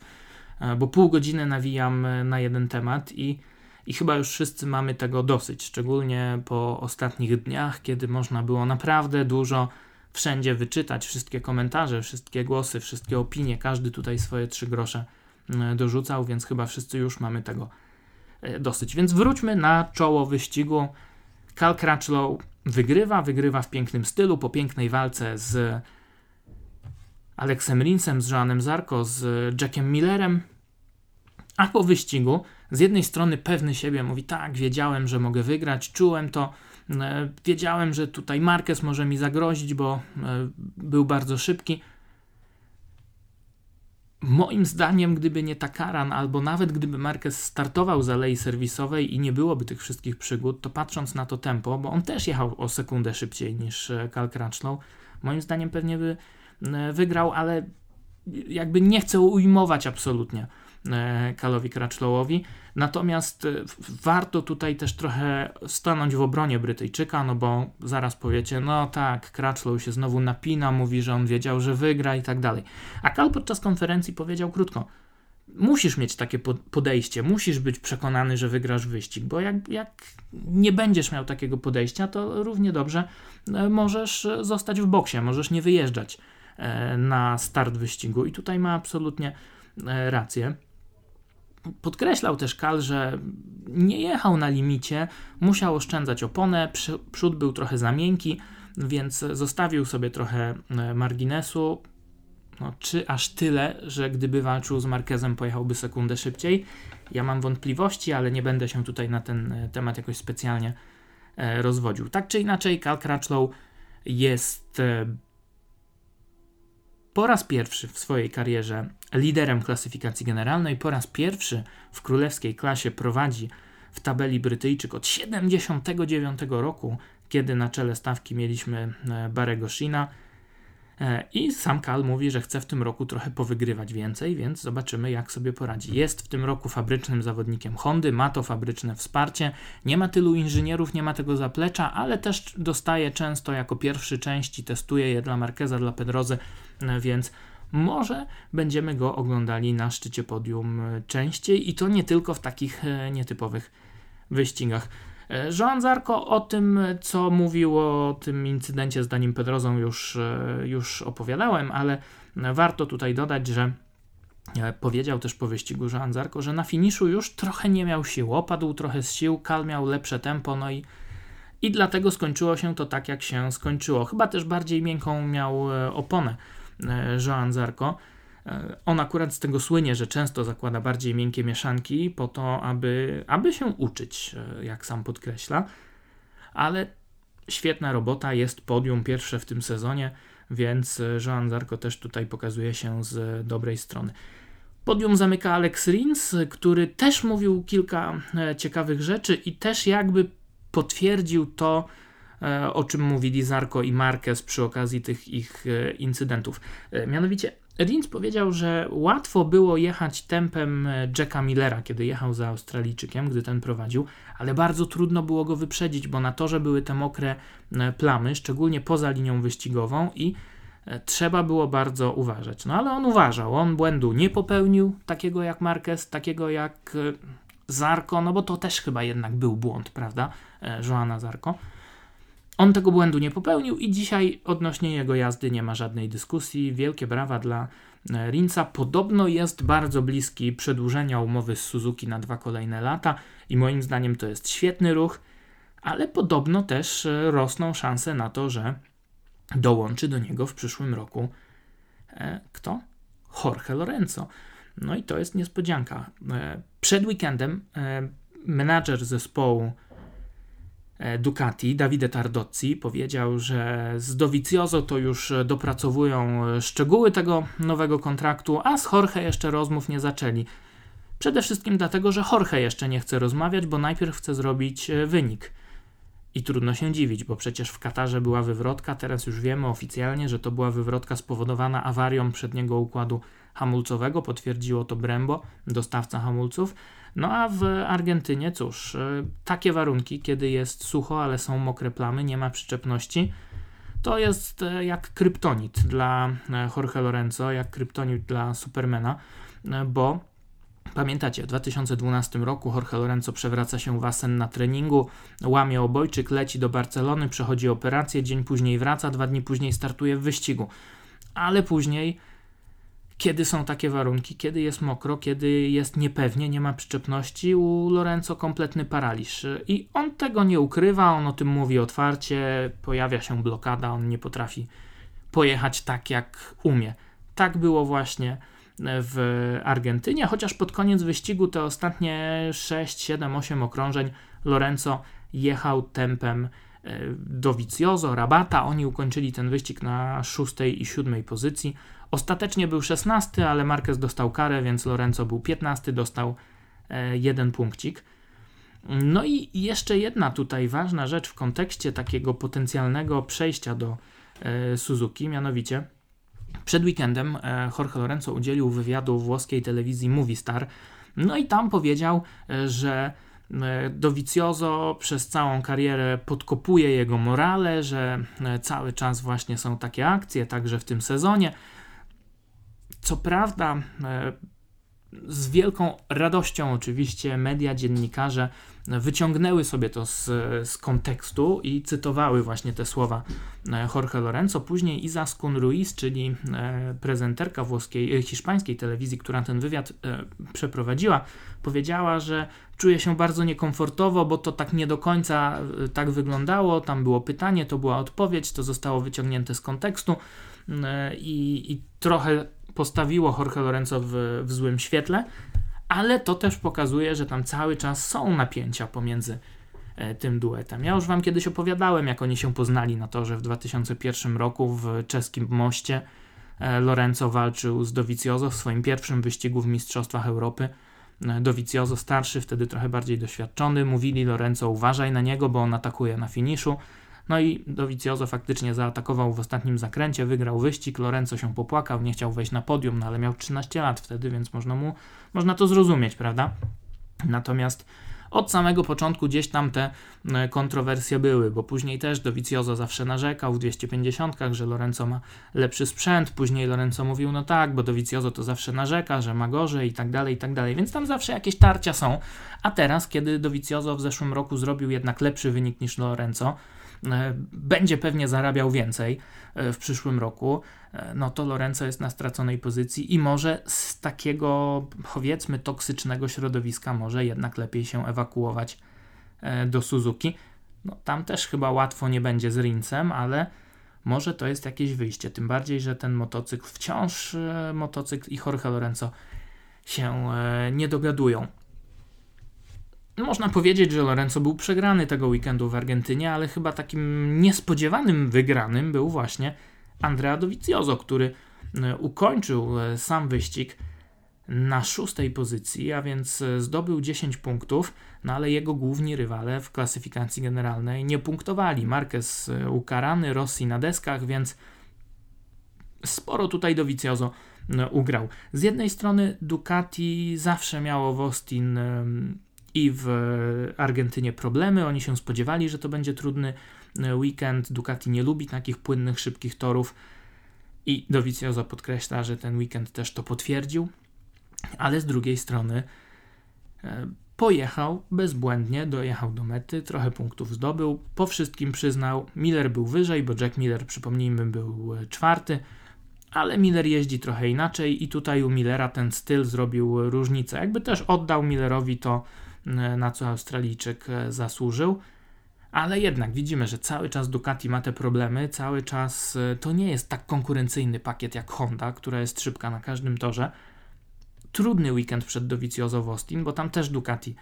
e, bo pół godziny nawijam e, na jeden temat i, i chyba już wszyscy mamy tego dosyć, szczególnie po ostatnich dniach, kiedy można było naprawdę dużo wszędzie wyczytać, wszystkie komentarze, wszystkie głosy, wszystkie opinie, każdy tutaj swoje trzy grosze e, dorzucał, więc chyba wszyscy już mamy tego dosyć. Więc wróćmy na czoło wyścigu. Cal Crutchlow wygrywa, wygrywa w pięknym stylu, po pięknej walce z Aleksem Rinsem, z Joanem Zarko, z Jackiem Millerem, a po wyścigu z jednej strony pewny siebie mówi, tak, wiedziałem, że mogę wygrać, czułem to, e, wiedziałem, że tutaj Marquez może mi zagrozić, bo e, był bardzo szybki, Moim zdaniem, gdyby nie Takaran, albo nawet gdyby Marquez startował z alei serwisowej i nie byłoby tych wszystkich przygód, to patrząc na to tempo, bo on też jechał o sekundę szybciej niż Cal e, Crutchlow, moim zdaniem pewnie by e, wygrał, ale jakby nie chcę ujmować absolutnie Kalowi e, Crutchlowowi. Natomiast e, warto tutaj też trochę stanąć w obronie Brytyjczyka, no bo zaraz powiecie, no tak, Crutchlow się znowu napina, mówi, że on wiedział, że wygra i tak dalej. A Kal podczas konferencji powiedział krótko, musisz mieć takie podejście, musisz być przekonany, że wygrasz wyścig, bo jak, jak nie będziesz miał takiego podejścia, to równie dobrze e, możesz zostać w boksie, możesz nie wyjeżdżać na start wyścigu i tutaj ma absolutnie rację. Podkreślał też Kal, że nie jechał na limicie, musiał oszczędzać oponę, przód był trochę za miękki, więc zostawił sobie trochę e, marginesu. No, czy aż tyle, że gdyby walczył z Marquezem, pojechałby sekundę szybciej? Ja mam wątpliwości, ale nie będę się tutaj na ten e, temat jakoś specjalnie e, rozwodził. Tak czy inaczej, Cal Crutchlow jest po raz pierwszy w swojej karierze liderem klasyfikacji generalnej, po raz pierwszy w królewskiej klasie prowadzi w tabeli Brytyjczyk od 79 roku, kiedy na czele stawki mieliśmy e, Barego Shina. E, I sam Kal mówi, że chce w tym roku trochę powygrywać więcej, więc zobaczymy, jak sobie poradzi. Jest w tym roku fabrycznym zawodnikiem Hondy, ma to fabryczne wsparcie, nie ma tylu inżynierów, nie ma tego zaplecza, ale też dostaje często jako pierwszy części, testuje je dla Marqueza, dla Pedrozy, e, więc może będziemy go oglądali na szczycie podium e, częściej i to nie tylko w takich nietypowych wyścigach. E, Joan Zarko o tym, co mówił o tym incydencie z Danim Pedrozą już, e, już opowiadałem, ale warto tutaj dodać, że e, powiedział też po wyścigu Joan Zarko, że na finiszu już trochę nie miał sił, opadł trochę z sił, Kal miał lepsze tempo, no i, i dlatego skończyło się to tak, jak się skończyło. Chyba też bardziej miękką miał oponę Joan Zarko. E, on akurat z tego słynie, że często zakłada bardziej miękkie mieszanki po to, aby, aby się uczyć, e, jak sam podkreśla. Ale świetna robota, jest podium pierwsze w tym sezonie, więc Joan Zarko też tutaj pokazuje się z dobrej strony. Podium zamyka Alex Rins, który też mówił kilka e, ciekawych rzeczy i też jakby potwierdził to, o czym mówili Zarko i Marquez przy okazji tych ich incydentów. Mianowicie Rins powiedział, że łatwo było jechać tempem e, Jacka Millera, kiedy jechał za Australijczykiem, gdy ten prowadził, ale bardzo trudno było go wyprzedzić, bo na torze były te mokre e, plamy, szczególnie poza linią wyścigową i e, trzeba było bardzo uważać. No ale on uważał, on błędu nie popełnił, takiego jak Marquez, takiego jak Zarko, no bo to też chyba jednak był błąd, prawda, Joana Zarko. On tego błędu nie popełnił i dzisiaj odnośnie jego jazdy nie ma żadnej dyskusji. Wielkie brawa dla e, Rinca. Podobno jest bardzo bliski przedłużenia umowy z Suzuki na dwa kolejne lata i moim zdaniem to jest świetny ruch, ale podobno też e, rosną szanse na to, że dołączy do niego w przyszłym roku e, kto? Jorge Lorenzo. No i to jest niespodzianka. Przed weekendem menadżer zespołu E, Ducati, Davide Tardozzi, powiedział, że z Dovizioso to już dopracowują szczegóły tego nowego kontraktu, a z Jorge jeszcze rozmów nie zaczęli. Przede wszystkim dlatego, że Jorge jeszcze nie chce rozmawiać, bo najpierw chce zrobić e, wynik. I trudno się dziwić, bo przecież w Katarze była wywrotka, teraz już wiemy oficjalnie, że to była wywrotka spowodowana awarią przedniego układu hamulcowego, potwierdziło to Brembo, dostawca hamulców. No a w Argentynie, cóż, y, takie warunki, kiedy jest sucho, ale są mokre plamy, nie ma przyczepności, to jest e, jak kryptonit dla e, Jorge Lorenzo, jak kryptonit dla Supermana, e, bo Pamiętacie, w 2012 roku Jorge Lorenzo przewraca się w Asen na treningu, łamie obojczyk, leci do Barcelony, przechodzi operację, dzień później wraca, dwa dni później startuje w wyścigu. Ale później, kiedy są takie warunki, kiedy jest mokro, kiedy jest niepewnie, nie ma przyczepności, u Lorenzo kompletny paraliż. I on tego nie ukrywa, on o tym mówi otwarcie, pojawia się blokada, on nie potrafi pojechać tak, jak umie. Tak było właśnie w Argentynie, chociaż pod koniec wyścigu te ostatnie 6, 7, 8 okrążeń Lorenzo jechał tempem e, do Vicioso, Rabata. Oni ukończyli ten wyścig na 6 i 7 pozycji. Ostatecznie był 16, ale Marquez dostał karę, więc Lorenzo był 15, dostał e, jeden punkcik. No i jeszcze jedna tutaj ważna rzecz w kontekście takiego potencjalnego przejścia do e, Suzuki, mianowicie przed weekendem e, Jorge Lorenzo udzielił wywiadu włoskiej telewizji Movistar, no i tam powiedział, że Dovizioso przez całą karierę podkopuje jego morale, że cały czas właśnie są takie akcje, także w tym sezonie. Co prawda, z wielką radością oczywiście media, dziennikarze wyciągnęły sobie to z, z kontekstu i cytowały właśnie te słowa e, Jorge Lorenzo. Później Izaskun Ruiz, czyli e, prezenterka włoskiej, e, hiszpańskiej telewizji, która ten wywiad przeprowadziła, powiedziała, że czuje się bardzo niekomfortowo, bo to tak nie do końca tak wyglądało. Tam było pytanie, to była odpowiedź, to zostało wyciągnięte z kontekstu i, i trochę postawiło Jorge Lorenzo w, w złym świetle, ale to też pokazuje, że tam cały czas są napięcia pomiędzy e, tym duetem. Ja już Wam kiedyś opowiadałem, jak oni się poznali na torze w 2001 roku w czeskim moście. E, Lorenzo walczył z Dovizioso w swoim pierwszym wyścigu w Mistrzostwach Europy. E, Dovizioso starszy, wtedy trochę bardziej doświadczony, mówili Lorenzo uważaj na niego, bo on atakuje na finiszu. No i Dovizioso faktycznie zaatakował w ostatnim zakręcie, wygrał wyścig, Lorenzo się popłakał, nie chciał wejść na podium, no ale miał 13 lat wtedy, więc można mu, można to zrozumieć, prawda? Natomiast od samego początku gdzieś tam te e, kontrowersje były, bo później też Dovizioso zawsze narzekał w 250, że Lorenzo ma lepszy sprzęt, później Lorenzo mówił, no tak, bo Dovizioso to zawsze narzeka, że ma gorzej i tak dalej, i tak dalej, więc tam zawsze jakieś tarcia są, a teraz, kiedy Dovizioso w zeszłym roku zrobił jednak lepszy wynik niż Lorenzo, będzie pewnie zarabiał więcej e, w przyszłym roku, e, no to Lorenzo jest na straconej pozycji i może z takiego powiedzmy toksycznego środowiska może jednak lepiej się ewakuować do Suzuki. No, tam też chyba łatwo nie będzie z Rincem, ale może to jest jakieś wyjście. Tym bardziej, że ten motocykl wciąż motocykl i Jorge Lorenzo się nie dogadują. Można powiedzieć, że Lorenzo był przegrany tego weekendu w Argentynie, ale chyba takim niespodziewanym wygranym był właśnie Andrea Dovizioso, który e, ukończył e, sam wyścig na szóstej pozycji, a więc e, zdobył 10 punktów, no ale jego główni rywale w klasyfikacji generalnej nie punktowali. Marquez ukarany, Rossi na deskach, więc sporo tutaj Dovizioso ugrał. Z jednej strony Ducati zawsze miało w Austin i w Argentynie problemy. Oni się spodziewali, że to będzie trudny e, weekend. Ducati nie lubi takich płynnych, szybkich torów. I Dovizioso podkreśla, że ten weekend też to potwierdził. Ale z drugiej strony e, pojechał bezbłędnie, dojechał do mety, trochę punktów zdobył. Po wszystkim przyznał, Miller był wyżej, bo Jack Miller, przypomnijmy, był e, czwarty. Ale Miller jeździ trochę inaczej i tutaj u Millera ten styl zrobił różnicę. Jakby też oddał Millerowi to, na co Australijczyk e, zasłużył. Ale jednak widzimy, że cały czas Ducati ma te problemy, cały czas e, to nie jest tak konkurencyjny pakiet jak Honda, która jest szybka na każdym torze. Trudny weekend przed Dovizioso w Austin, bo tam też Ducati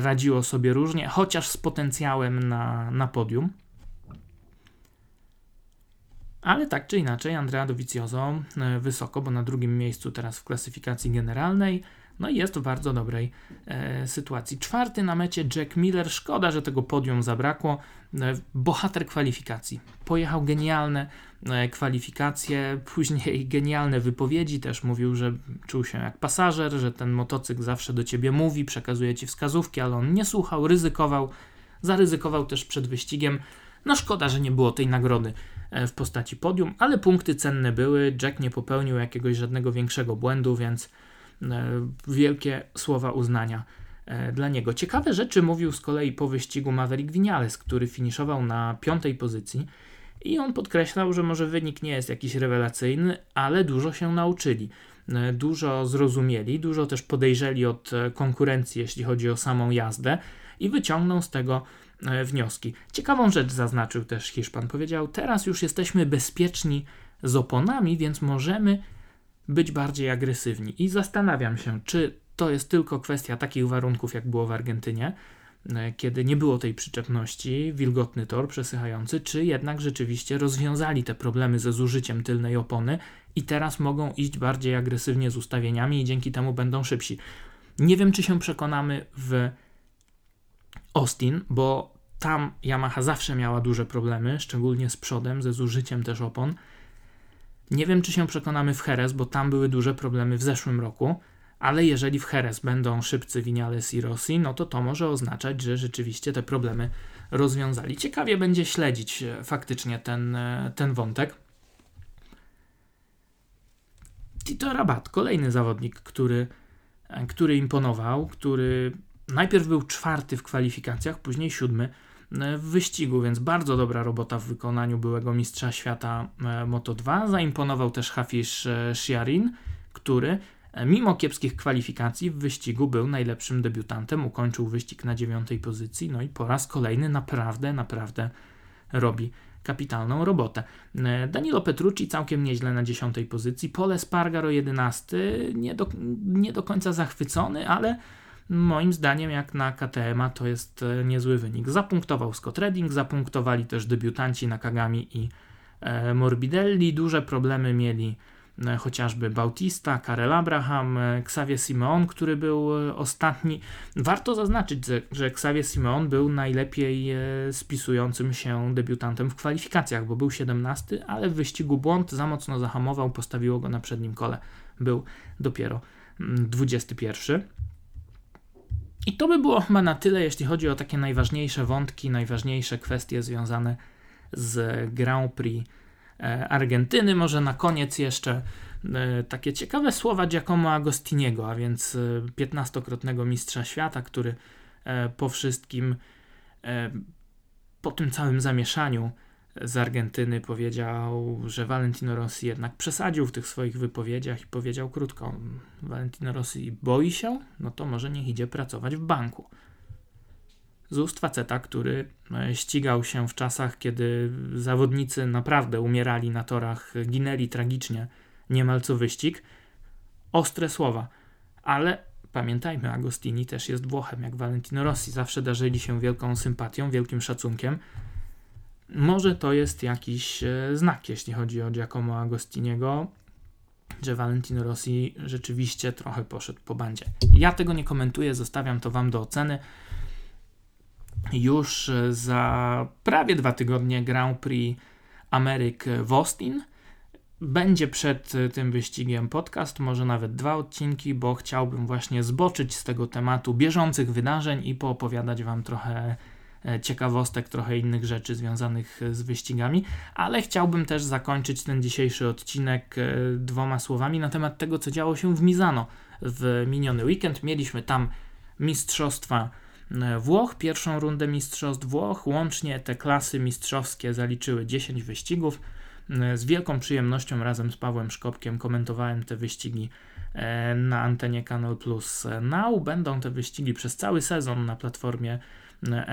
radziło sobie różnie, chociaż z potencjałem na, na podium. Ale tak czy inaczej, Andrea Dovizioso wysoko, bo na drugim miejscu teraz w klasyfikacji generalnej. No i jest w bardzo dobrej e, sytuacji. Czwarty na mecie Jack Miller. Szkoda, że tego podium zabrakło. E, bohater kwalifikacji. Pojechał genialne e, kwalifikacje, później genialne wypowiedzi. Też mówił, że czuł się jak pasażer, że ten motocykl zawsze do ciebie mówi, przekazuje ci wskazówki, ale on nie słuchał, ryzykował. Zaryzykował też przed wyścigiem. No szkoda, że nie było tej nagrody e, w postaci podium, ale punkty cenne były. Jack nie popełnił jakiegoś żadnego większego błędu, więc wielkie słowa uznania e, dla niego. Ciekawe rzeczy mówił z kolei po wyścigu Maverick Vinales, który finiszował na piątej pozycji i on podkreślał, że może wynik nie jest jakiś rewelacyjny, ale dużo się nauczyli. E, dużo zrozumieli, dużo też podejrzeli od konkurencji, jeśli chodzi o samą jazdę, i wyciągną z tego wnioski. Ciekawą rzecz zaznaczył też Hiszpan. Powiedział: Teraz już jesteśmy bezpieczni z oponami, więc możemy być bardziej agresywni. I zastanawiam się, czy to jest tylko kwestia takich warunków, jak było w Argentynie, e, kiedy nie było tej przyczepności, wilgotny tor przesychający, czy jednak rzeczywiście rozwiązali te problemy ze zużyciem tylnej opony i teraz mogą iść bardziej agresywnie z ustawieniami i dzięki temu będą szybsi. Nie wiem, czy się przekonamy w Austin, bo tam Yamaha zawsze miała duże problemy, szczególnie z przodem, ze zużyciem też opon. Nie wiem, czy się przekonamy w Jerez, bo tam były duże problemy w zeszłym roku, ale jeżeli w Jerez będą szybcy Vinales i Rossi, no to to może oznaczać, że rzeczywiście te problemy rozwiązali. Ciekawie będzie śledzić e, faktycznie ten, e, ten wątek. Tito Rabat, kolejny zawodnik, który, e, który imponował, który najpierw był czwarty w kwalifikacjach, później siódmy w wyścigu, więc bardzo dobra robota w wykonaniu byłego mistrza świata e, Moto2. Zaimponował też Hafiz e, Shiarin, który e, mimo kiepskich kwalifikacji w wyścigu był najlepszym debiutantem, ukończył wyścig na dziewiątej pozycji, no i po raz kolejny naprawdę, naprawdę robi kapitalną robotę. Danilo Petrucci całkiem nieźle na dziesiątej pozycji, Pole Spargaro 11, nie do, nie do końca zachwycony, ale Moim zdaniem, jak na KTM to jest e, niezły wynik. Zapunktował Scott Redding, zapunktowali też debiutanci Nakagami i e, Morbidelli. Duże problemy mieli e, chociażby Bautista, Karel Abraham, Xavier Simeon, który był ostatni. Warto zaznaczyć, że Xavier Simeon był najlepiej spisującym się debiutantem w kwalifikacjach, bo był 17, ale w wyścigu błąd za mocno zahamował, postawiło go na przednim kole. Był dopiero 21. I to by było chyba na tyle, jeśli chodzi o takie najważniejsze wątki, najważniejsze kwestie związane z Grand Prix e, Argentyny. Może na koniec jeszcze e, takie ciekawe słowa Giacomo Agostiniego, a więc 15-krotnego e, mistrza świata, który po wszystkim, po tym całym zamieszaniu z Argentyny powiedział, że Valentino Rossi jednak przesadził w tych swoich wypowiedziach i powiedział krótko: Valentino Rossi boi się, no to może niech idzie pracować w banku. Z ust faceta, który e, ścigał się w czasach, kiedy zawodnicy naprawdę umierali na torach, ginęli tragicznie, niemal co wyścig. Ostre słowa, ale pamiętajmy, Agostini też jest Włochem, jak Valentino Rossi. Zawsze darzyli się wielką sympatią, wielkim szacunkiem. Może to jest jakiś e, znak, jeśli chodzi o Giacomo Agostiniego, że Valentino Rossi rzeczywiście trochę poszedł po bandzie. Ja tego nie komentuję, zostawiam to Wam do oceny. Już e, za prawie dwa tygodnie Grand Prix Ameryk w Austin. Będzie przed e, tym wyścigiem podcast, może nawet dwa odcinki, bo chciałbym właśnie zboczyć z tego tematu bieżących wydarzeń i poopowiadać Wam trochę ciekawostek, trochę innych rzeczy związanych z wyścigami, ale chciałbym też zakończyć ten dzisiejszy odcinek e, dwoma słowami na temat tego, co działo się w Mizano w miniony weekend. Mieliśmy tam mistrzostwa e, Włoch, pierwszą rundę mistrzostw Włoch. Łącznie te klasy mistrzowskie zaliczyły 10 wyścigów. Z wielką przyjemnością razem z Pawłem Szkopkiem komentowałem te wyścigi na antenie Kanal Plus Now. Będą te wyścigi przez cały sezon na platformie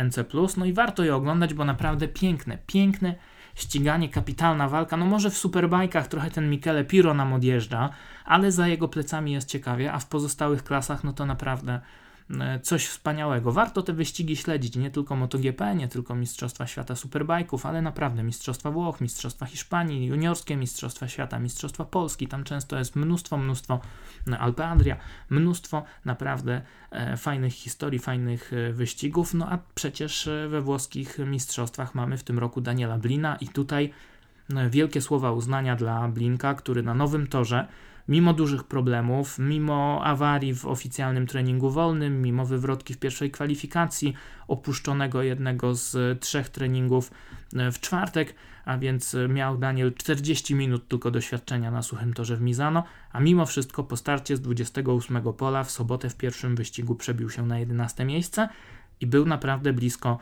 NC+. No i warto je oglądać, bo naprawdę piękne, piękne ściganie, kapitalna walka. No może w superbajkach trochę ten Michele Piro nam odjeżdża, ale za jego plecami jest ciekawie, a w pozostałych klasach no to naprawdę coś wspaniałego. Warto te wyścigi śledzić, nie tylko MotoGP, nie tylko Mistrzostwa Świata Superbajków, ale naprawdę Mistrzostwa Włoch, Mistrzostwa Hiszpanii, juniorskie Mistrzostwa Świata, Mistrzostwa Polski, tam często jest mnóstwo, mnóstwo e, Alpe Adria, mnóstwo naprawdę e, fajnych historii, fajnych wyścigów, no a przecież we włoskich mistrzostwach mamy w tym roku Daniela Blina i tutaj wielkie słowa uznania dla Blinka, który na nowym torze mimo dużych problemów, mimo awarii w oficjalnym treningu wolnym, mimo wywrotki w pierwszej kwalifikacji, opuszczonego jednego z trzech treningów e, w czwartek, a więc miał Daniel 40 minut tylko doświadczenia na suchym torze w Mizano, a mimo wszystko po starcie z 28 pola w sobotę w pierwszym wyścigu przebił się na 11 miejsce i był naprawdę blisko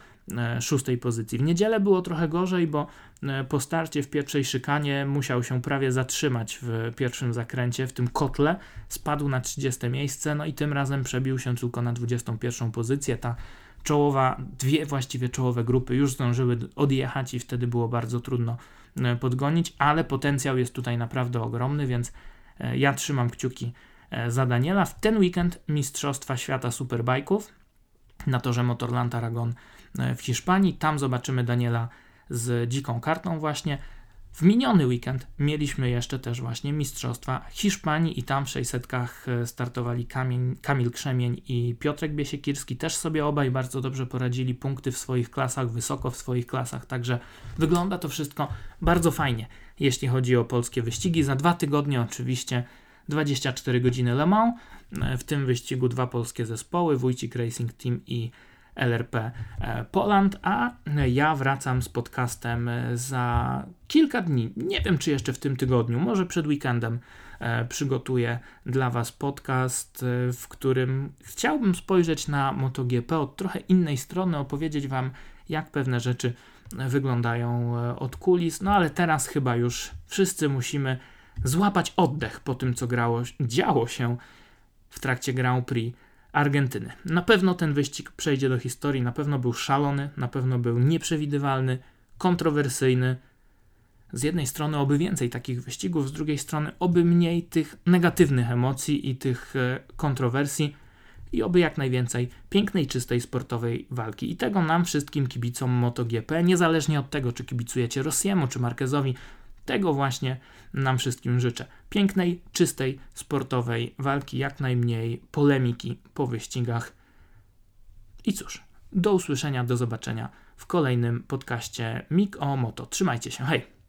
szóstej pozycji. W niedzielę było trochę gorzej, bo e, po starcie w pierwszej szykanie musiał się prawie zatrzymać w pierwszym zakręcie, w tym kotle, spadł na 30 miejsce, no i tym razem przebił się tylko na 21 pozycję. Ta czołowa, dwie właściwie czołowe grupy już zdążyły odjechać i wtedy było bardzo trudno e, podgonić, ale potencjał jest tutaj naprawdę ogromny, więc ja trzymam kciuki za Daniela. W ten weekend Mistrzostwa Świata Superbajków na torze Motorland Aragon e, w Hiszpanii. Tam zobaczymy Daniela z dziką kartą właśnie. W miniony weekend mieliśmy jeszcze też właśnie Mistrzostwa Hiszpanii i tam w 600 e, startowali Kamil, Kamil Krzemień i Piotrek Biesiekirski. Też sobie obaj bardzo dobrze poradzili, punkty w swoich klasach, wysoko w swoich klasach, także wygląda to wszystko bardzo fajnie, jeśli chodzi o polskie wyścigi. Za dwa tygodnie oczywiście 24 godziny Le Mans, e, w tym wyścigu dwa polskie zespoły, Wójcik Racing Team i LRP e, Poland, a ja wracam z podcastem e, za kilka dni. Nie wiem, czy jeszcze w tym tygodniu, może przed weekendem przygotuję dla Was podcast, w którym chciałbym spojrzeć na MotoGP od trochę innej strony, opowiedzieć Wam, jak pewne rzeczy wyglądają od kulis. No ale teraz chyba już wszyscy musimy złapać oddech po tym, co grało, działo się w trakcie Grand Prix Argentyny. Na pewno ten wyścig przejdzie do historii, na pewno był szalony, na pewno był nieprzewidywalny, kontrowersyjny. Z jednej strony oby więcej takich wyścigów, z drugiej strony oby mniej tych negatywnych emocji i tych e, kontrowersji i oby jak najwięcej pięknej, czystej sportowej walki. I tego nam wszystkim kibicom MotoGP, niezależnie od tego, czy kibicujecie Rossiemu czy Marquezowi, tego właśnie nam wszystkim życzę. Pięknej, czystej, sportowej walki, jak najmniej polemiki po wyścigach. I cóż, do usłyszenia, do zobaczenia w kolejnym podcaście Mik o Moto. Trzymajcie się, hej!